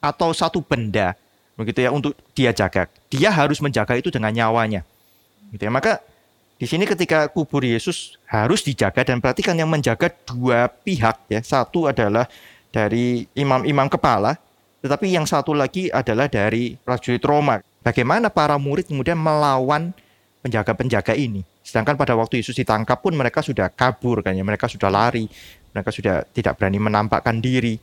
atau satu benda begitu ya untuk dia jaga. Dia harus menjaga itu dengan nyawanya. Gitu ya. Maka di sini ketika kubur Yesus harus dijaga dan perhatikan yang menjaga dua pihak ya. Satu adalah dari imam-imam kepala, tetapi yang satu lagi adalah dari prajurit Roma. Bagaimana para murid kemudian melawan penjaga-penjaga ini? Sedangkan pada waktu Yesus ditangkap pun mereka sudah kabur kan ya, mereka sudah lari, mereka sudah tidak berani menampakkan diri.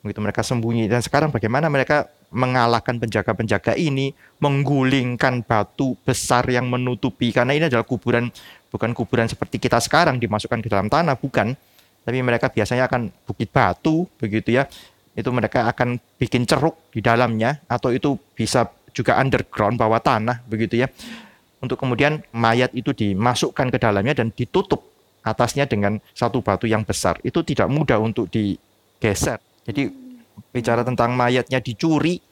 Begitu mereka sembunyi dan sekarang bagaimana mereka mengalahkan penjaga-penjaga ini, menggulingkan batu besar yang menutupi karena ini adalah kuburan bukan kuburan seperti kita sekarang dimasukkan ke dalam tanah, bukan. Tapi mereka biasanya akan bukit batu begitu ya. Itu mereka akan bikin ceruk di dalamnya atau itu bisa juga underground bawah tanah begitu ya. Untuk kemudian mayat itu dimasukkan ke dalamnya dan ditutup atasnya dengan satu batu yang besar. Itu tidak mudah untuk digeser. Jadi bicara tentang mayatnya dicuri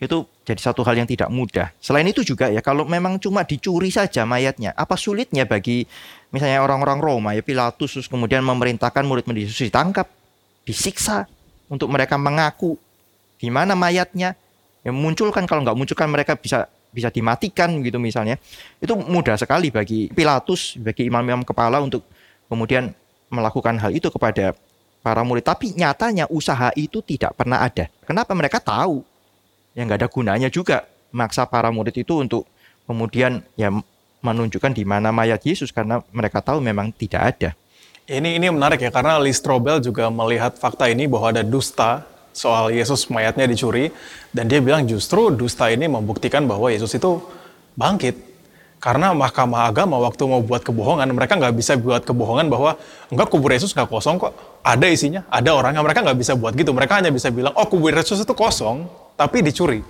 itu jadi satu hal yang tidak mudah. Selain itu juga ya kalau memang cuma dicuri saja mayatnya, apa sulitnya bagi misalnya orang-orang Roma ya Pilatus terus kemudian memerintahkan murid-murid Yesus ditangkap, disiksa untuk mereka mengaku di mana mayatnya. Ya munculkan kalau nggak munculkan mereka bisa bisa dimatikan gitu misalnya. Itu mudah sekali bagi Pilatus, bagi imam-imam kepala untuk kemudian melakukan hal itu kepada para murid. Tapi nyatanya usaha itu tidak pernah ada. Kenapa mereka tahu? Yang nggak ada gunanya juga maksa para murid itu untuk kemudian ya menunjukkan di mana mayat Yesus karena mereka tahu memang tidak ada. Ini ini menarik ya karena Lee Strobel juga melihat fakta ini bahwa ada dusta soal Yesus mayatnya dicuri dan dia bilang justru dusta ini membuktikan bahwa Yesus itu bangkit. Karena Mahkamah Agama waktu mau buat kebohongan, mereka nggak bisa buat kebohongan bahwa enggak kubur Yesus nggak kosong kok, ada isinya, ada orangnya. Mereka nggak bisa buat gitu. Mereka hanya bisa bilang, oh kubur Yesus itu kosong, tapi dicuri.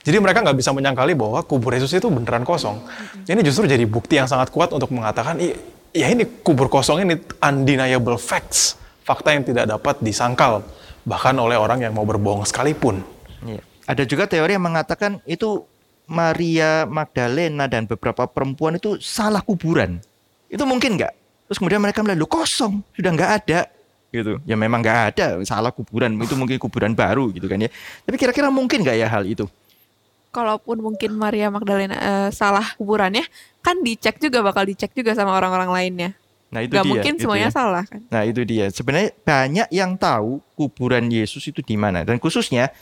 Jadi mereka nggak bisa menyangkali bahwa kubur Yesus itu beneran kosong. Ini justru jadi bukti yang sangat kuat untuk mengatakan, "Ih, ya ini kubur kosong ini undeniable facts, fakta yang tidak dapat disangkal bahkan oleh orang yang mau berbohong sekalipun. Iya. Ada juga teori yang mengatakan itu Maria Magdalena dan beberapa perempuan itu salah kuburan. Itu mungkin nggak? Terus kemudian mereka melihat, "Loh, kosong, sudah nggak ada. Gitu. Ya memang nggak ada, salah kuburan. Itu mungkin kuburan baru gitu kan ya. Tapi kira-kira mungkin nggak ya hal itu? Kalaupun mungkin Maria Magdalena eh, salah kuburannya, kan dicek juga bakal dicek juga sama orang-orang lainnya. Nah itu Gak dia. mungkin semuanya ya. salah kan. Nah itu dia. Sebenarnya banyak yang tahu kuburan Yesus itu di mana dan khususnya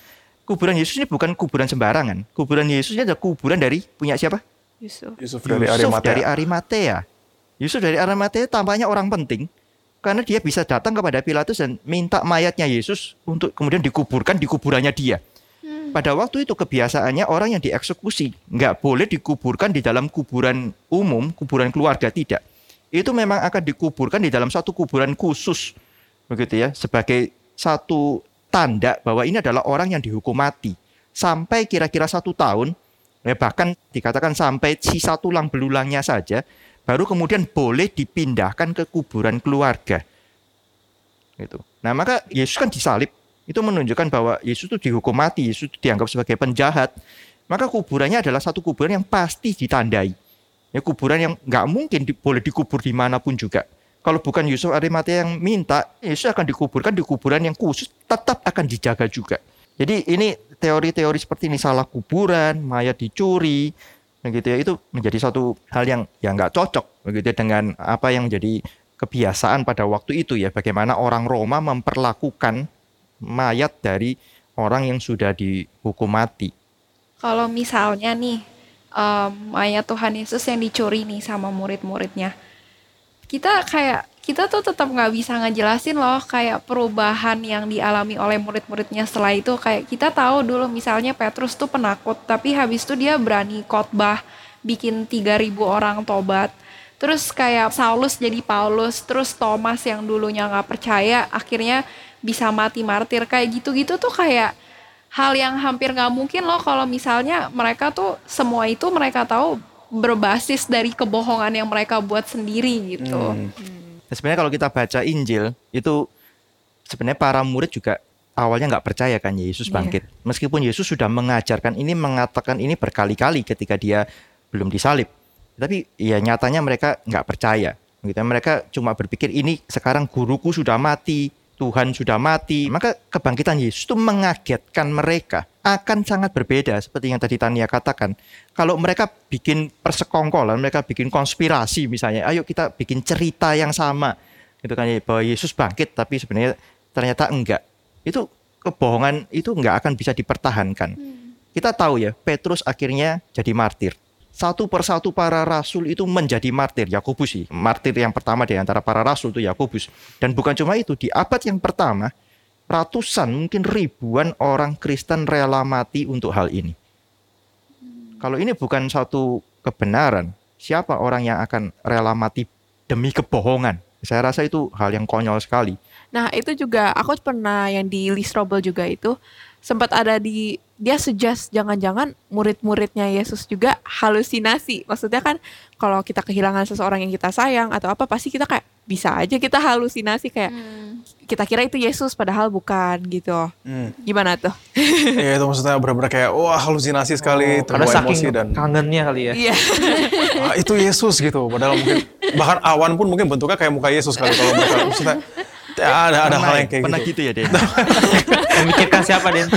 kuburan Yesus ini bukan kuburan sembarangan. Kuburan Yesus ini adalah kuburan dari punya siapa? Yusuf. Yusuf dari Yusuf Arimatea. dari Arimatea. Yusuf dari Arimatea tampaknya orang penting karena dia bisa datang kepada Pilatus dan minta mayatnya Yesus untuk kemudian dikuburkan di kuburannya dia. Pada waktu itu kebiasaannya orang yang dieksekusi nggak boleh dikuburkan di dalam kuburan umum, kuburan keluarga tidak. Itu memang akan dikuburkan di dalam satu kuburan khusus, begitu ya, sebagai satu tanda bahwa ini adalah orang yang dihukum mati sampai kira-kira satu tahun, ya bahkan dikatakan sampai sisa tulang belulangnya saja, baru kemudian boleh dipindahkan ke kuburan keluarga. Gitu. Nah maka Yesus kan disalib, itu menunjukkan bahwa Yesus itu dihukum mati, Yesus itu dianggap sebagai penjahat. Maka kuburannya adalah satu kuburan yang pasti ditandai. Ya kuburan yang nggak mungkin di- boleh dikubur di mana pun juga. Kalau bukan Yusuf Arimatea yang minta, Yesus akan dikuburkan di kuburan yang khusus, tetap akan dijaga juga. Jadi ini teori-teori seperti ini salah kuburan, mayat dicuri, begitu ya itu menjadi satu hal yang yang nggak cocok begitu ya, dengan apa yang menjadi kebiasaan pada waktu itu ya bagaimana orang Roma memperlakukan mayat dari orang yang sudah dihukum mati. Kalau misalnya nih em, mayat Tuhan Yesus yang dicuri nih sama murid-muridnya, kita kayak kita tuh tetap nggak bisa ngejelasin loh kayak perubahan yang dialami oleh murid-muridnya setelah itu. Kayak kita tahu dulu misalnya Petrus tuh penakut tapi habis itu dia berani khotbah bikin 3000 orang tobat. Terus kayak Saulus jadi Paulus terus Thomas yang dulunya nggak percaya akhirnya bisa mati martir. Kayak gitu-gitu tuh kayak hal yang hampir nggak mungkin loh kalau misalnya mereka tuh semua itu mereka tahu berbasis dari kebohongan yang mereka buat sendiri gitu. Hmm. Nah, sebenarnya kalau kita baca Injil itu sebenarnya para murid juga awalnya nggak percaya kan Yesus Iya. bangkit. Meskipun Yesus sudah mengajarkan ini, mengatakan ini berkali-kali ketika dia belum disalib. Tapi ya nyatanya mereka nggak percaya. Gitu. Mereka cuma berpikir ini sekarang guruku sudah mati, Tuhan sudah mati. Maka kebangkitan Yesus itu mengagetkan mereka. Akan sangat berbeda seperti yang tadi Tania katakan. Kalau mereka bikin persekongkolan, mereka bikin konspirasi misalnya, ayo kita bikin cerita yang sama. Gitu kan ya, bahwa Yesus bangkit tapi sebenarnya ternyata enggak. Itu kebohongan itu enggak akan bisa dipertahankan. Kita tahu ya, Petrus akhirnya jadi martir. Satu persatu para rasul itu menjadi martir. Yakobus sih, martir yang pertama di antara para rasul itu Yakobus. Dan bukan cuma itu, di abad yang pertama ratusan mungkin ribuan orang Kristen rela mati untuk hal ini. Kalau ini bukan satu kebenaran, siapa orang yang akan rela mati demi kebohongan? Saya rasa itu hal yang konyol sekali. Nah itu juga aku pernah yang di Lee Strobel juga itu sempat ada di dia suggest jangan-jangan murid-muridnya Yesus juga halusinasi. Maksudnya kan kalau kita kehilangan seseorang yang kita sayang atau apa pasti kita kayak bisa aja kita halusinasi kayak kita kira itu Yesus padahal bukan gitu. Hmm. Gimana tuh? Ya itu maksudnya benar-benar kayak wah halusinasi sekali, Karena terbawa emosi dan kangennya kali ya. Iya. ah, itu Yesus gitu. Padahal mungkin bahkan awan pun mungkin bentuknya kayak muka Yesus kali kalau mereka maksudnya ya, ada ada hal yang kayak pernah gitu. gitu ya, Den? Memikirkan siapa Den?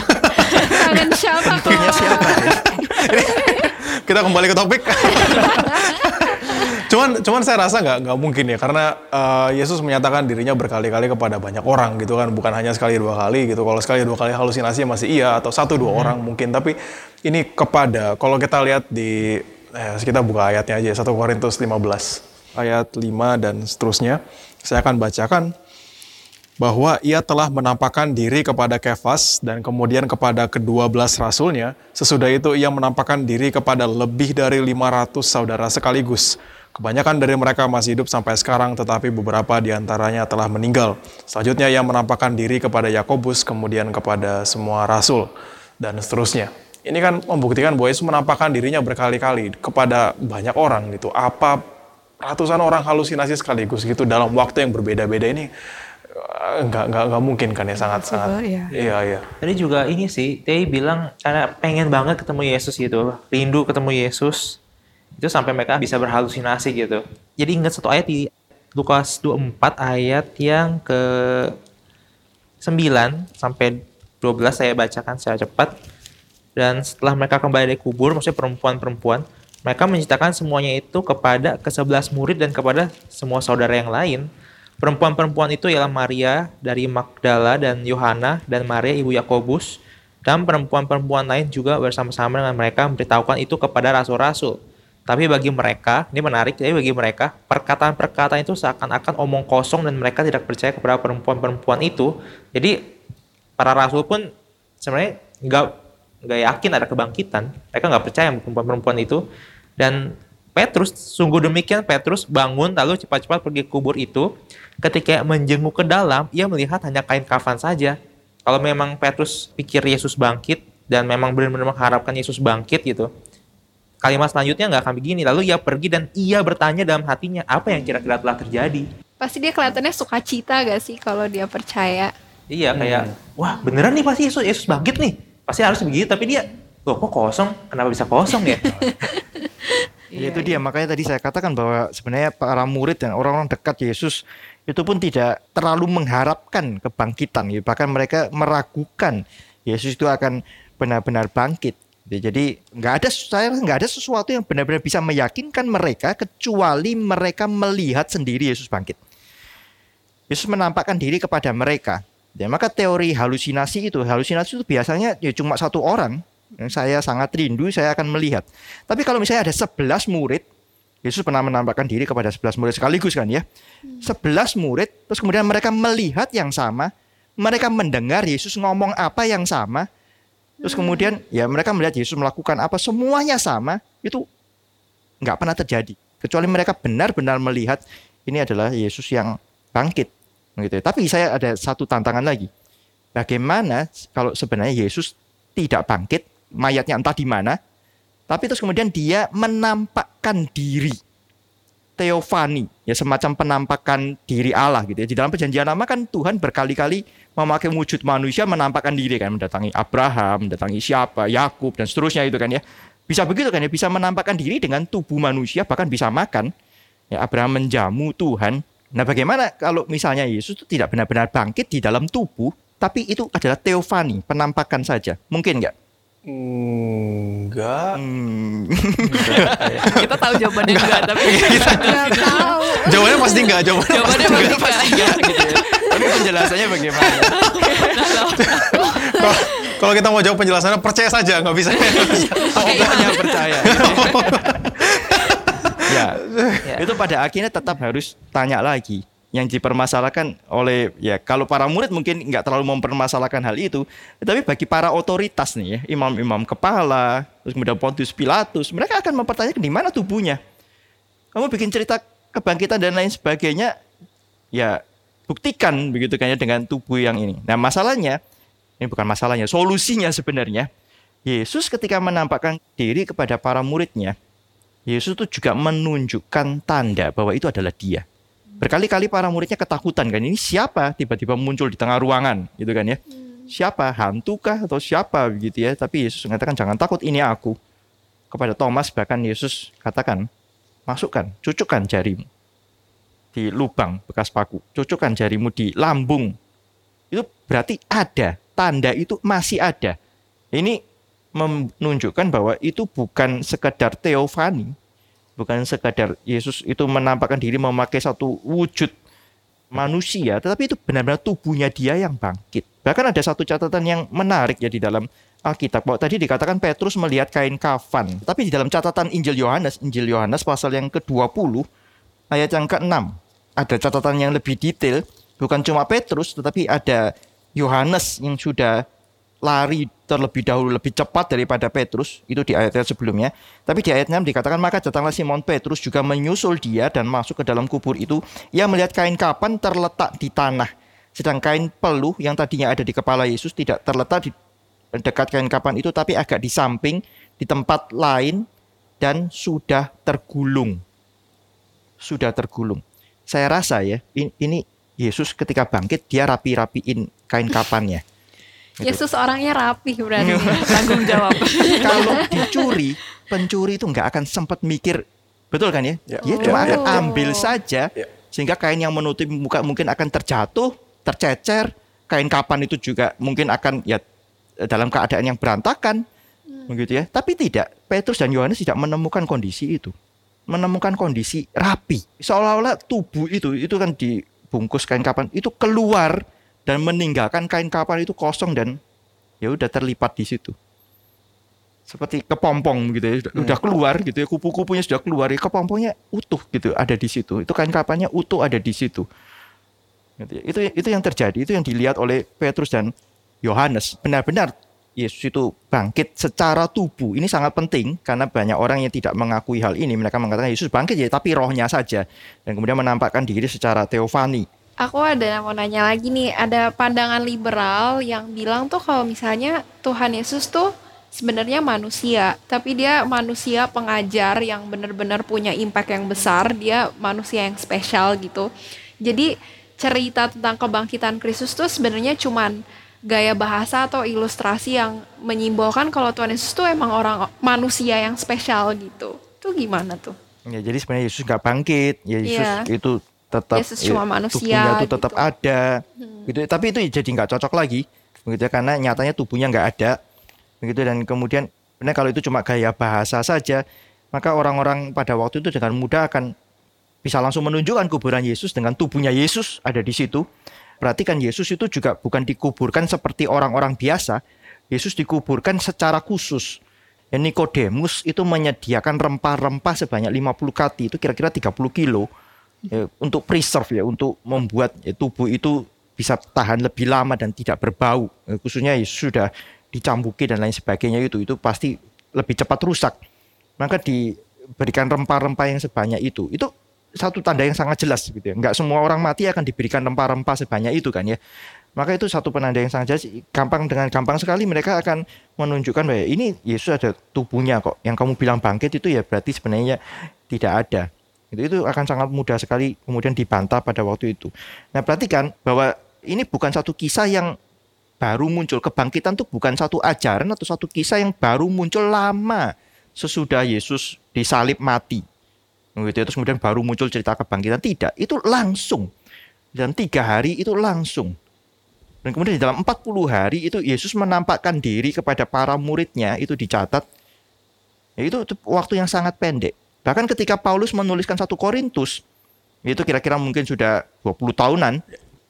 Kangen siapa kok? Tentunya siapa? Kita kembali ke topik. cuman cuman saya rasa nggak nggak mungkin ya karena eh, Yesus menyatakan dirinya berkali-kali kepada banyak orang gitu kan. Bukan hanya sekali dua kali gitu. Kalau sekali dua kali halusinasi masih iya atau satu dua orang mungkin. Tapi ini kepada kalau kita lihat di eh, kita buka ayatnya aja 1 Korintus 15 ayat 5 dan seterusnya. Saya akan bacakan bahwa ia telah menampakkan diri kepada Kefas dan kemudian kepada kedua belas rasulnya. Sesudah itu ia menampakkan diri kepada lebih dari 500 saudara sekaligus. Kebanyakan dari mereka masih hidup sampai sekarang, tetapi beberapa di antaranya telah meninggal. Selanjutnya ia menampakkan diri kepada Yakobus, kemudian kepada semua rasul, dan seterusnya. Ini kan membuktikan bahwa Yesus menampakkan dirinya berkali-kali kepada banyak orang gitu. Apa ratusan orang halusinasi sekaligus gitu dalam waktu yang berbeda-beda ini nggak nggak nggak mungkin kan ya sangat sangat Possible, ya. iya iya Tadi juga ini sih, Tei bilang karena pengen banget ketemu Yesus gitu, rindu ketemu Yesus. Itu sampai mereka bisa berhalusinasi gitu. Jadi ingat satu ayat di Lukas 24 ayat yang ke 9 sampai 12 saya bacakan secara cepat. Dan setelah mereka kembali dari kubur, maksudnya perempuan-perempuan, mereka menceritakan semuanya itu kepada ke-11 murid dan kepada semua saudara yang lain. Perempuan-perempuan itu ialah Maria dari Magdala dan Yohana dan Maria ibu Yakobus Dan perempuan-perempuan lain juga bersama-sama dengan mereka memberitahukan itu kepada rasul-rasul. Tapi bagi mereka, ini menarik, jadi bagi mereka, perkataan-perkataan itu seakan-akan omong kosong dan mereka tidak percaya kepada perempuan-perempuan itu. Jadi para rasul pun sebenarnya nggak nggak yakin ada kebangkitan. Mereka nggak percaya perempuan-perempuan itu. Dan Petrus, sungguh demikian Petrus bangun lalu cepat-cepat pergi kubur itu. Ketika menjenguk ke dalam, ia melihat hanya kain kafan saja. Kalau memang Petrus pikir Yesus bangkit dan memang benar-benar mengharapkan Yesus bangkit gitu, kalimat selanjutnya nggak akan begini. Lalu ia pergi dan ia bertanya dalam hatinya, apa yang kira-kira telah terjadi? Pasti dia kelihatannya sukacita gak sih kalau dia percaya? Iya kayak, wah beneran nih pasti Yesus, Yesus bangkit nih. Pasti harus begitu, tapi dia, loh kok kosong? Kenapa bisa kosong ya? Ya, itu dia makanya tadi saya katakan bahwa sebenarnya para murid dan orang-orang dekat Yesus itu pun tidak terlalu mengharapkan kebangkitan ya. bahkan mereka meragukan Yesus itu akan benar-benar bangkit Ya, jadi nggak ada saya nggak ada sesuatu yang benar-benar bisa meyakinkan mereka kecuali mereka melihat sendiri Yesus bangkit. Yesus menampakkan diri kepada mereka. Ya, maka teori halusinasi itu, halusinasi itu biasanya ya cuma satu orang yang saya sangat rindu, saya akan melihat. Tapi kalau misalnya ada 11 murid, Yesus pernah menampakkan diri kepada 11 murid sekaligus kan ya. 11 murid, terus kemudian mereka melihat yang sama, mereka mendengar Yesus ngomong apa yang sama, terus kemudian ya mereka melihat Yesus melakukan apa semuanya sama, itu nggak pernah terjadi. Kecuali mereka benar-benar melihat ini adalah Yesus yang bangkit. Gitu. ya. Tapi saya ada satu tantangan lagi. Bagaimana kalau sebenarnya Yesus tidak bangkit, mayatnya entah di mana, tapi terus kemudian dia menampakkan diri. Teofani, ya semacam penampakan diri Allah gitu ya. Di dalam perjanjian lama kan Tuhan berkali-kali memakai wujud manusia menampakkan diri kan, mendatangi Abraham, mendatangi siapa, Yakub dan seterusnya itu kan ya. Bisa begitu kan ya, bisa menampakkan diri dengan tubuh manusia bahkan bisa makan. Ya Abraham menjamu Tuhan. Nah, bagaimana kalau misalnya Yesus itu tidak benar-benar bangkit di dalam tubuh, tapi itu adalah teofani, penampakan saja. Mungkin nggak? Enggak. Hmm. Kita tahu jawabannya enggak, tapi Nggak tahu. Jawabannya pasti enggak. Jawabannya, jawabannya pasti pasti enggak. enggak. gitu ya. Tapi penjelasannya bagaimana? Kalau- Kalau kita mau jawab penjelasannya percaya saja, nggak bisa. Hanya percaya. ya, Ya. itu pada akhirnya tetap harus tanya lagi. Yang dipermasalahkan oleh ya kalau para murid mungkin nggak terlalu mempermasalahkan hal itu, tapi bagi para otoritas nih ya, imam-imam kepala, terus kemudian Pontius Pilatus, mereka akan mempertanyakan di mana tubuhnya. Kamu bikin cerita kebangkitan dan lain sebagainya, ya buktikan begitu kan ya dengan tubuh yang ini. Nah masalahnya, ini bukan masalahnya, solusinya sebenarnya Yesus ketika menampakkan diri kepada para muridnya, Yesus itu juga menunjukkan tanda bahwa itu adalah dia. Berkali-kali para muridnya ketakutan kan, ini siapa tiba-tiba muncul di tengah ruangan gitu kan ya. Siapa, hantukah atau siapa begitu ya. Tapi Yesus mengatakan jangan takut ini aku. Kepada Thomas bahkan Yesus katakan, masukkan, cucukkan jarimu di lubang bekas paku, cucukkan jarimu di lambung. Itu berarti ada, tanda itu masih ada. Ini menunjukkan bahwa itu bukan sekedar teofani, bukan sekadar Yesus itu menampakkan diri memakai satu wujud manusia, tetapi itu benar-benar tubuhnya dia yang bangkit. Bahkan ada satu catatan yang menarik ya di dalam Alkitab. Bahwa tadi dikatakan Petrus melihat kain kafan, tapi di dalam catatan Injil Yohanes, Injil Yohanes pasal yang ke-20 ayat yang ke-6 ada catatan yang lebih detail, bukan cuma Petrus tetapi ada Yohanes yang sudah lari terlebih dahulu lebih cepat daripada Petrus itu di ayat-ayat sebelumnya. Tapi di ayat 6 dikatakan maka datanglah Simon Petrus juga menyusul dia dan masuk ke dalam kubur itu. Ia melihat kain kapan terletak di tanah. Sedang kain peluh yang tadinya ada di kepala Yesus tidak terletak di dekat kain kapan itu tapi agak di samping di tempat lain dan sudah tergulung. Sudah tergulung. Saya rasa ya in- ini Yesus ketika bangkit dia rapi-rapiin kain kapannya. Yesus orangnya rapih berarti. tanggung jawab. kalau dicuri, pencuri itu nggak akan sempat mikir, betul kan ya? Ya. Dia Ya, cuma ya. akan ambil saja, Ya. sehingga kain yang menutupi muka mungkin akan terjatuh, tercecer, kain kapan itu juga mungkin akan ya dalam keadaan yang berantakan, begitu ya. Tapi tidak, Petrus dan Yohanes tidak menemukan kondisi itu, menemukan kondisi rapi, seolah-olah tubuh itu itu kan dibungkus kain kapan itu keluar dan meninggalkan kain kapan itu kosong dan ya udah terlipat di situ. Seperti kepompong gitu ya, sudah, Hmm. udah keluar gitu ya, kupu-kupunya sudah keluar, ya kepompongnya utuh gitu, ada di situ. Itu kain kapannya utuh ada di situ. Gitu ya. Itu itu yang terjadi, itu yang dilihat oleh Petrus dan Yohanes. Benar-benar Yesus itu bangkit secara tubuh. Ini sangat penting karena banyak orang yang tidak mengakui hal ini. Mereka mengatakan Yesus bangkit ya, tapi rohnya saja. Dan kemudian menampakkan diri secara teofani. Aku ada mau nanya lagi nih, ada pandangan liberal yang bilang tuh kalau misalnya Tuhan Yesus tuh sebenarnya manusia, tapi dia manusia pengajar yang benar-benar punya impact yang besar, dia manusia yang spesial gitu. Jadi cerita tentang kebangkitan Kristus tuh sebenarnya cuman gaya bahasa atau ilustrasi yang menyimbolkan kalau Tuhan Yesus tuh emang orang manusia yang spesial gitu. Itu gimana tuh? Ya, jadi sebenarnya Yesus nggak bangkit. Ya, Yesus Iya. itu tetap cuma ya, manusia tubuhnya itu tetap gitu. Hmm. ada. Gitu. Tapi itu jadi nggak cocok lagi, begitu ya, karena nyatanya tubuhnya nggak ada. Begitu dan kemudian benar kalau itu cuma gaya bahasa saja, maka orang-orang pada waktu itu dengan mudah akan bisa langsung menunjukkan kuburan Yesus dengan tubuhnya Yesus ada di situ. Berarti kan Yesus itu juga bukan dikuburkan seperti orang-orang biasa. Yesus dikuburkan secara khusus. Ya, Nikodemus itu menyediakan rempah-rempah sebanyak 50 kati, itu kira-kira 30 kilo. Ya, untuk preserve ya, untuk membuat ya, tubuh itu bisa tahan lebih lama dan tidak berbau. Ya, khususnya Yesus sudah dicambuki dan lain sebagainya itu, itu pasti lebih cepat rusak. Maka diberikan rempah-rempah yang sebanyak itu. Itu satu tanda yang sangat jelas gitu ya. Enggak semua orang mati akan diberikan rempah-rempah sebanyak itu kan ya. Maka itu satu penanda yang sangat jelas. Gampang dengan gampang sekali mereka akan menunjukkan bahwa ini Yesus ada tubuhnya kok. Yang kamu bilang bangkit itu ya berarti sebenarnya tidak ada. Itu, itu akan sangat mudah sekali kemudian dibantah pada waktu itu. Nah perhatikan bahwa ini bukan satu kisah yang baru muncul. Kebangkitan itu bukan satu ajaran atau satu kisah yang baru muncul lama sesudah Yesus disalib mati. Gitu, ya. terus kemudian baru muncul cerita kebangkitan. Tidak, itu langsung. Dan tiga hari itu langsung. Dan kemudian di dalam 40 hari itu Yesus menampakkan diri kepada para muridnya, itu dicatat. Itu waktu yang sangat pendek. Bahkan ketika Paulus menuliskan satu Korintus, itu kira-kira mungkin sudah 20 tahunan,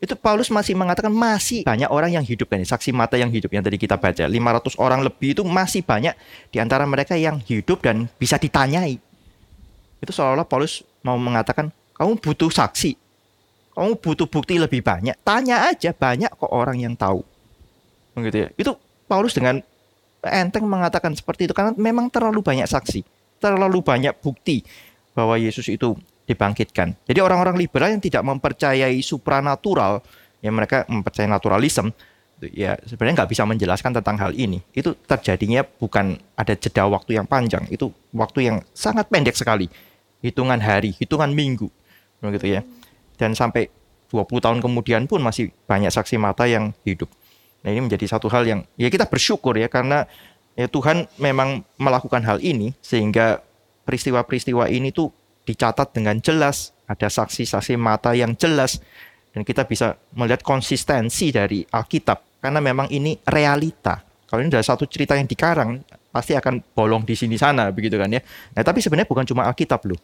itu Paulus masih mengatakan masih banyak orang yang hidup. Ya, saksi mata yang hidup yang tadi kita baca. 500 orang lebih itu masih banyak di antara mereka yang hidup dan bisa ditanyai. Itu seolah-olah Paulus mau mengatakan kamu butuh saksi. Kamu butuh bukti lebih banyak. Tanya aja banyak kok orang yang tahu. Begitu ya. Itu Paulus dengan enteng mengatakan seperti itu karena memang terlalu banyak saksi terlalu banyak bukti bahwa Yesus itu dibangkitkan. Jadi orang-orang liberal yang tidak mempercayai supranatural, yang mereka mempercayai naturalisme, ya sebenarnya nggak bisa menjelaskan tentang hal ini. Itu terjadinya bukan ada jeda waktu yang panjang, itu waktu yang sangat pendek sekali, hitungan hari, hitungan minggu, begitu ya. Dan sampai 20 tahun kemudian pun masih banyak saksi mata yang hidup. Nah ini menjadi satu hal yang ya kita bersyukur ya karena ya Tuhan memang melakukan hal ini sehingga peristiwa-peristiwa ini tuh dicatat dengan jelas, ada saksi-saksi mata yang jelas, dan kita bisa melihat konsistensi dari Alkitab karena memang ini realita. Kalau ini adalah satu cerita yang dikarang, pasti akan bolong di sini sana begitu kan ya. Nah, tapi sebenarnya bukan cuma Alkitab loh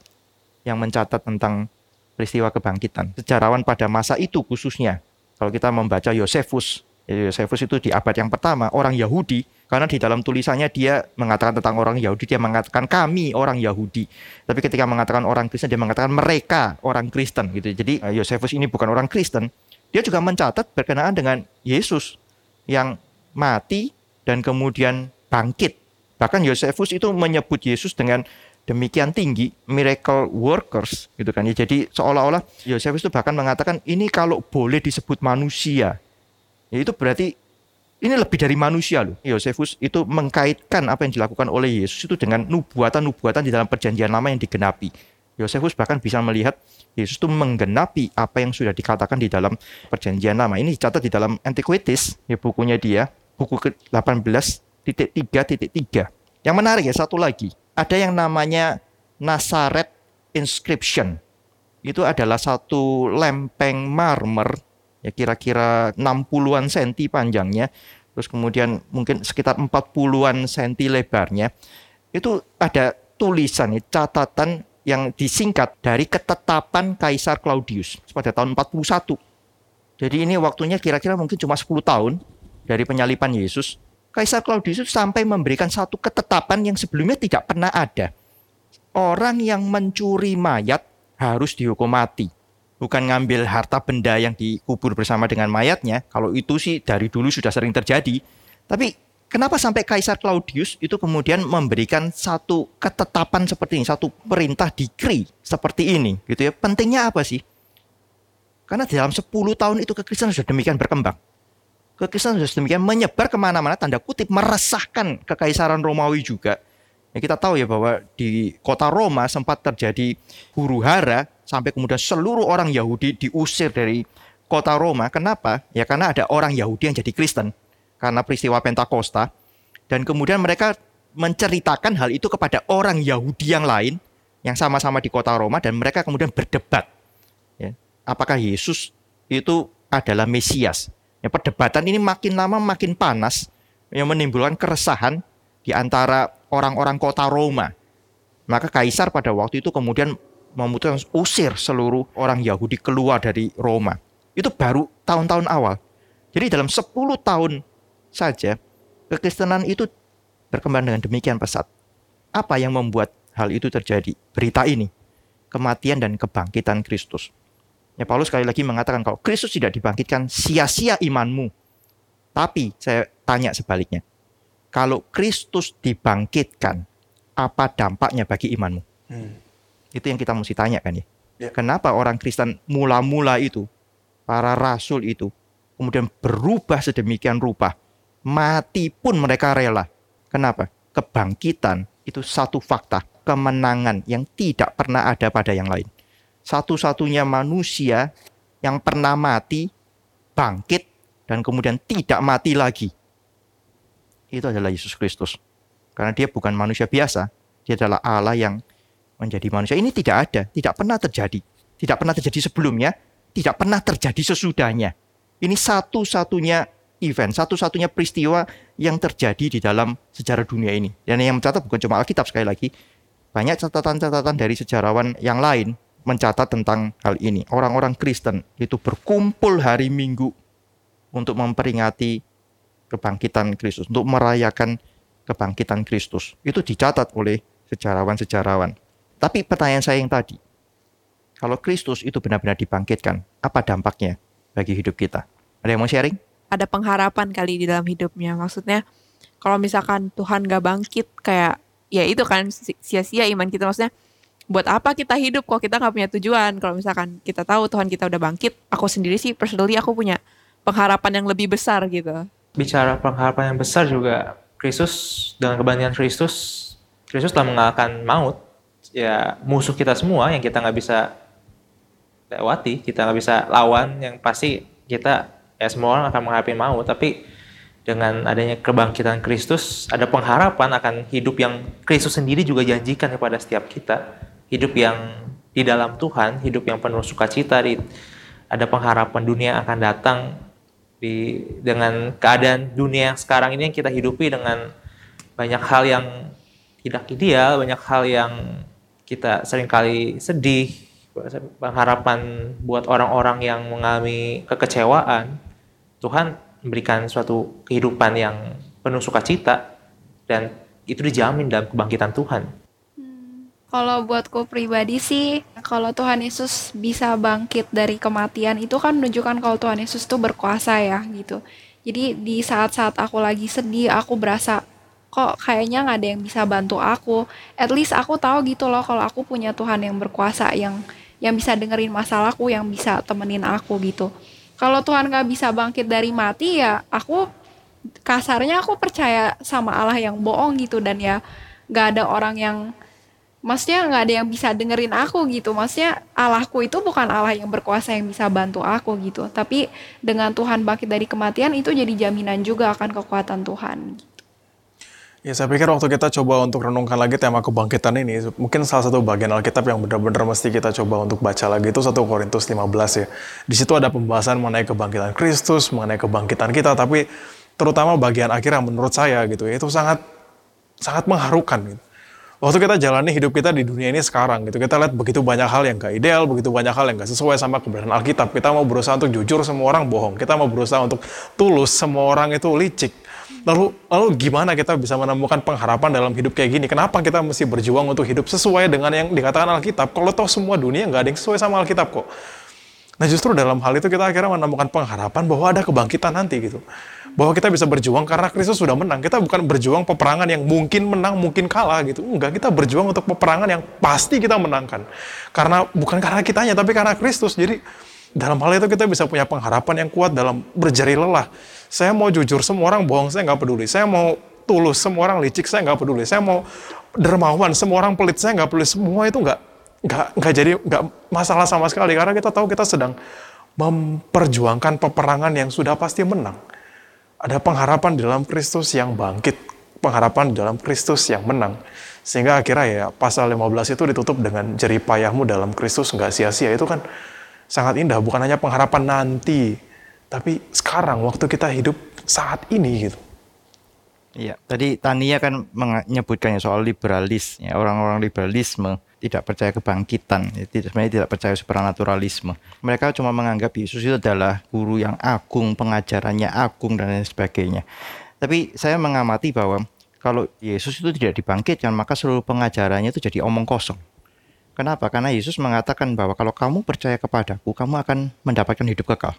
yang mencatat tentang peristiwa kebangkitan. Sejarawan pada masa itu khususnya, kalau kita membaca Yosefus, Yosefus itu di abad yang pertama, orang Yahudi, karena di dalam tulisannya dia mengatakan tentang orang Yahudi, dia mengatakan kami orang Yahudi. Tapi ketika mengatakan orang Kristen, dia mengatakan mereka orang Kristen gitu. Jadi eh, Yosefus ini bukan orang Kristen. Dia juga mencatat berkenaan dengan Yesus yang mati dan kemudian bangkit. Bahkan Yosefus itu menyebut Yesus dengan demikian tinggi miracle workers gitu kan ya. Jadi seolah-olah Yosefus itu bahkan mengatakan ini kalau boleh disebut manusia. Ya itu berarti ini lebih dari manusia loh. Yosefus itu mengkaitkan apa yang dilakukan oleh Yesus itu dengan nubuatan-nubuatan di dalam perjanjian lama yang digenapi. Yosefus bahkan bisa melihat Yesus itu menggenapi apa yang sudah dikatakan di dalam perjanjian lama. Ini dicatat di dalam Antiquities, ya bukunya dia, buku ke-18.3.3. Yang menarik ya, satu lagi. Ada yang namanya Nazaret Inscription. Itu adalah satu lempeng marmer ya kira-kira 60-an senti panjangnya, terus kemudian mungkin sekitar 40-an senti lebarnya. Itu ada tulisan, catatan yang disingkat dari ketetapan Kaisar Claudius pada tahun 41. Jadi ini waktunya kira-kira mungkin cuma 10 tahun dari penyalipan Yesus. Kaisar Claudius sampai memberikan satu ketetapan yang sebelumnya tidak pernah ada. Orang yang mencuri mayat harus dihukum mati. Bukan ngambil harta benda yang dikubur bersama dengan mayatnya. Kalau itu sih dari dulu sudah sering terjadi. Tapi kenapa sampai Kaisar Claudius itu kemudian memberikan satu ketetapan seperti ini, satu perintah dikri seperti ini, gitu ya? Pentingnya apa sih? Karena dalam 10 tahun itu kekristenan sudah demikian berkembang kekristenan sudah demikian menyebar ke mana-mana tanda kutip meresahkan kekaisaran Romawi juga. Ya, kita tahu ya bahwa di kota Roma sempat terjadi huru hara sampai kemudian seluruh orang Yahudi diusir dari kota Roma. Kenapa? Ya karena ada orang Yahudi yang jadi Kristen karena peristiwa Pentakosta dan kemudian mereka menceritakan hal itu kepada orang Yahudi yang lain yang sama-sama di kota Roma dan mereka kemudian berdebat. Ya, apakah Yesus itu adalah Mesias? Ya, perdebatan ini makin lama makin panas yang menimbulkan keresahan di antara orang-orang kota Roma. Maka kaisar pada waktu itu kemudian memutuskan usir seluruh orang Yahudi keluar dari Roma. Itu baru tahun-tahun awal. Jadi dalam 10 tahun saja kekristenan itu berkembang dengan demikian pesat. Apa yang membuat hal itu terjadi? Berita ini, kematian dan kebangkitan Kristus. Ya Paulus sekali lagi mengatakan kalau Kristus tidak dibangkitkan sia-sia imanmu. Tapi saya tanya sebaliknya. Kalau Kristus dibangkitkan, apa dampaknya bagi imanmu? Hmm. Itu yang kita mesti tanyakan ya. ya. Kenapa orang Kristen mula-mula itu, para rasul itu, kemudian berubah sedemikian rupa. Mati pun mereka rela. Kenapa? Kebangkitan itu satu fakta, kemenangan yang tidak pernah ada pada yang lain satu-satunya manusia yang pernah mati, bangkit, dan kemudian tidak mati lagi. Itu adalah Yesus Kristus. Karena dia bukan manusia biasa, dia adalah Allah yang menjadi manusia. Ini tidak ada, tidak pernah terjadi. Tidak pernah terjadi sebelumnya, tidak pernah terjadi sesudahnya. Ini satu-satunya event, satu-satunya peristiwa yang terjadi di dalam sejarah dunia ini. Dan yang mencatat bukan cuma Alkitab sekali lagi, banyak catatan-catatan dari sejarawan yang lain mencatat tentang hal ini. Orang-orang Kristen itu berkumpul hari Minggu untuk memperingati kebangkitan Kristus, untuk merayakan kebangkitan Kristus. Itu dicatat oleh sejarawan-sejarawan. Tapi pertanyaan saya yang tadi, kalau Kristus itu benar-benar dibangkitkan, apa dampaknya bagi hidup kita? Ada yang mau sharing? Ada pengharapan kali di dalam hidupnya. Maksudnya, kalau misalkan Tuhan gak bangkit, kayak ya itu kan sia-sia iman kita. Maksudnya, buat apa kita hidup kalau kita nggak punya tujuan kalau misalkan kita tahu Tuhan kita udah bangkit aku sendiri sih personally aku punya pengharapan yang lebih besar gitu bicara pengharapan yang besar juga Kristus dengan kebangkitan Kristus Kristus telah mengalahkan maut ya musuh kita semua yang kita nggak bisa lewati kita nggak bisa lawan yang pasti kita ya semua orang akan menghadapi maut. Tapi dengan adanya kebangkitan Kristus ada pengharapan akan hidup yang Kristus sendiri juga janjikan kepada setiap kita. Hidup yang di dalam Tuhan, hidup yang penuh sukacita, di, ada pengharapan dunia akan datang di dengan keadaan dunia yang sekarang ini yang kita hidupi dengan banyak hal yang tidak ideal, banyak hal yang kita sering kali sedih, pengharapan buat orang-orang yang mengalami kekecewaan, Tuhan memberikan suatu kehidupan yang penuh sukacita dan itu dijamin dalam kebangkitan Tuhan. Kalau buatku pribadi sih, kalau Tuhan Yesus bisa bangkit dari kematian itu kan menunjukkan kalau Tuhan Yesus tuh berkuasa ya gitu. Jadi di saat-saat aku lagi sedih, aku berasa kok kayaknya nggak ada yang bisa bantu aku. At least aku tahu gitu loh kalau aku punya Tuhan yang berkuasa yang yang bisa dengerin masalahku, yang bisa temenin aku gitu. Kalau Tuhan nggak bisa bangkit dari mati ya aku kasarnya aku percaya sama Allah yang bohong gitu dan ya nggak ada orang yang maksudnya nggak ada yang bisa dengerin aku gitu maksudnya Allahku itu bukan Allah yang berkuasa yang bisa bantu aku gitu tapi dengan Tuhan bangkit dari kematian itu jadi jaminan juga akan kekuatan Tuhan Ya saya pikir waktu kita coba untuk renungkan lagi tema kebangkitan ini, mungkin salah satu bagian Alkitab yang benar-benar mesti kita coba untuk baca lagi itu 1 Korintus 15 ya. Di situ ada pembahasan mengenai kebangkitan Kristus, mengenai kebangkitan kita, tapi terutama bagian akhir yang menurut saya gitu ya, itu sangat sangat mengharukan gitu. Waktu kita jalani hidup kita di dunia ini sekarang gitu kita lihat begitu banyak hal yang gak ideal begitu banyak hal yang gak sesuai sama kebenaran Alkitab. Kita mau berusaha untuk jujur semua orang bohong. Kita mau berusaha untuk tulus semua orang itu licik Lalu lalu gimana kita bisa menemukan pengharapan dalam hidup kayak gini? Kenapa kita mesti berjuang untuk hidup sesuai dengan yang dikatakan Alkitab? Kalau toh semua dunia nggak ada yang sesuai sama Alkitab kok. Nah justru dalam hal itu kita akhirnya menemukan pengharapan bahwa ada kebangkitan nanti gitu. Bahwa kita bisa berjuang karena Kristus sudah menang. Kita bukan berjuang peperangan yang mungkin menang, mungkin kalah gitu. Enggak, kita berjuang untuk peperangan yang pasti kita menangkan. Karena bukan karena kitanya, tapi karena Kristus. Jadi dalam hal itu kita bisa punya pengharapan yang kuat dalam berjari lelah. Saya mau jujur, semua orang bohong, saya nggak peduli. Saya mau tulus, semua orang licik, saya nggak peduli. Saya mau dermawan, semua orang pelit, saya nggak peduli. Semua itu nggak nggak nggak jadi nggak masalah sama sekali karena kita tahu kita sedang memperjuangkan peperangan yang sudah pasti menang. Ada pengharapan di dalam Kristus yang bangkit, pengharapan di dalam Kristus yang menang. Sehingga akhirnya ya pasal 15 itu ditutup dengan jeripayahmu dalam Kristus nggak sia-sia. Itu kan sangat indah, bukan hanya pengharapan nanti, tapi sekarang waktu kita hidup saat ini gitu. Iya, tadi Tania kan menyebutkannya soal liberalis, ya, orang-orang liberalisme tidak percaya kebangkitan, ya, tidak, sebenarnya tidak percaya supernaturalisme. Mereka cuma menganggap Yesus itu adalah guru yang agung, pengajarannya agung dan lain sebagainya. Tapi saya mengamati bahwa kalau Yesus itu tidak dibangkitkan, maka seluruh pengajarannya itu jadi omong kosong. Kenapa? Karena Yesus mengatakan bahwa kalau kamu percaya kepadaku, kamu akan mendapatkan hidup kekal.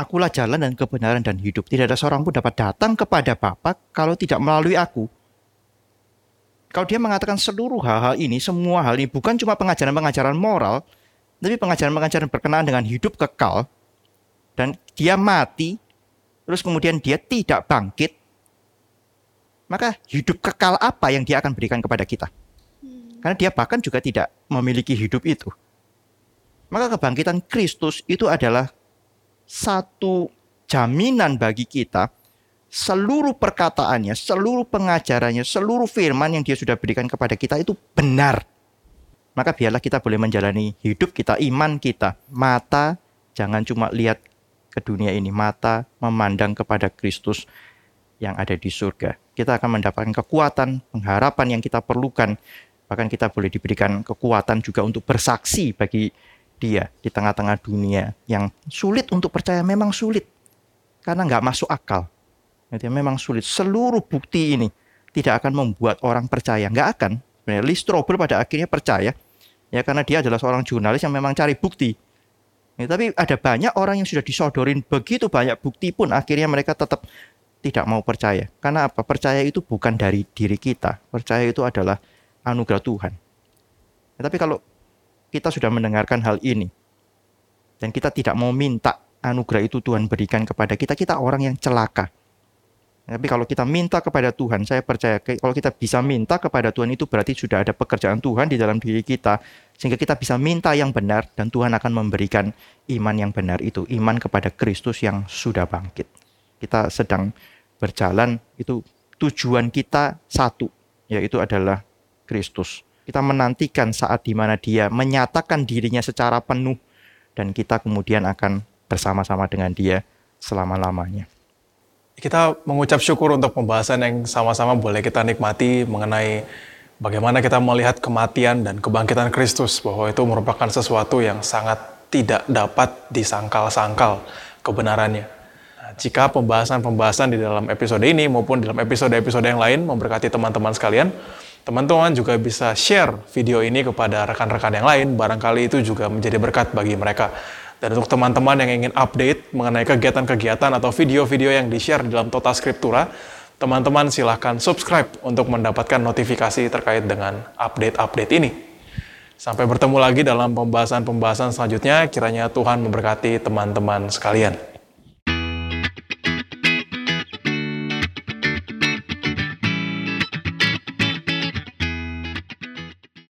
Akulah jalan dan kebenaran dan hidup. Tidak ada seorang pun dapat datang kepada Bapa kalau tidak melalui aku. Kalau dia mengatakan seluruh hal-hal ini, semua hal ini bukan cuma pengajaran-pengajaran moral, tapi pengajaran-pengajaran berkenaan dengan hidup kekal, dan dia mati, terus kemudian dia tidak bangkit, maka hidup kekal apa yang dia akan berikan kepada kita? Karena dia bahkan juga tidak memiliki hidup itu. Maka kebangkitan Kristus itu adalah satu jaminan bagi kita seluruh perkataannya, seluruh pengajarannya, seluruh firman yang dia sudah berikan kepada kita itu benar. Maka biarlah kita boleh menjalani hidup kita, iman kita. Mata jangan cuma lihat ke dunia ini, mata memandang kepada Kristus yang ada di surga. Kita akan mendapatkan kekuatan, pengharapan yang kita perlukan. Bahkan kita boleh diberikan kekuatan juga untuk bersaksi bagi dia di tengah-tengah dunia yang sulit untuk percaya memang sulit karena nggak masuk akal. Jadi memang sulit. Seluruh bukti ini tidak akan membuat orang percaya, nggak akan. Lee Strobel pada akhirnya percaya, ya karena dia adalah seorang jurnalis yang memang cari bukti. Ya, tapi ada banyak orang yang sudah disodorin begitu banyak bukti pun akhirnya mereka tetap tidak mau percaya. Karena apa? Percaya itu bukan dari diri kita. Percaya itu adalah anugerah Tuhan. Ya, tapi kalau kita sudah mendengarkan hal ini. Dan kita tidak mau minta anugerah itu Tuhan berikan kepada kita, kita orang yang celaka. Tapi kalau kita minta kepada Tuhan, saya percaya kalau kita bisa minta kepada Tuhan itu berarti sudah ada pekerjaan Tuhan di dalam diri kita. Sehingga kita bisa minta yang benar dan Tuhan akan memberikan iman yang benar itu, iman kepada Kristus yang sudah bangkit. Kita sedang berjalan itu tujuan kita satu, yaitu adalah Kristus kita menantikan saat di mana dia menyatakan dirinya secara penuh dan kita kemudian akan bersama-sama dengan dia selama-lamanya. Kita mengucap syukur untuk pembahasan yang sama-sama boleh kita nikmati mengenai bagaimana kita melihat kematian dan kebangkitan Kristus bahwa itu merupakan sesuatu yang sangat tidak dapat disangkal-sangkal kebenarannya. Nah, jika pembahasan-pembahasan di dalam episode ini maupun dalam episode-episode yang lain memberkati teman-teman sekalian, Teman-teman juga bisa share video ini kepada rekan-rekan yang lain, barangkali itu juga menjadi berkat bagi mereka. Dan untuk teman-teman yang ingin update mengenai kegiatan-kegiatan atau video-video yang di-share di dalam Total Scriptura, teman-teman silahkan subscribe untuk mendapatkan notifikasi terkait dengan update-update ini. Sampai bertemu lagi dalam pembahasan-pembahasan selanjutnya, kiranya Tuhan memberkati teman-teman sekalian.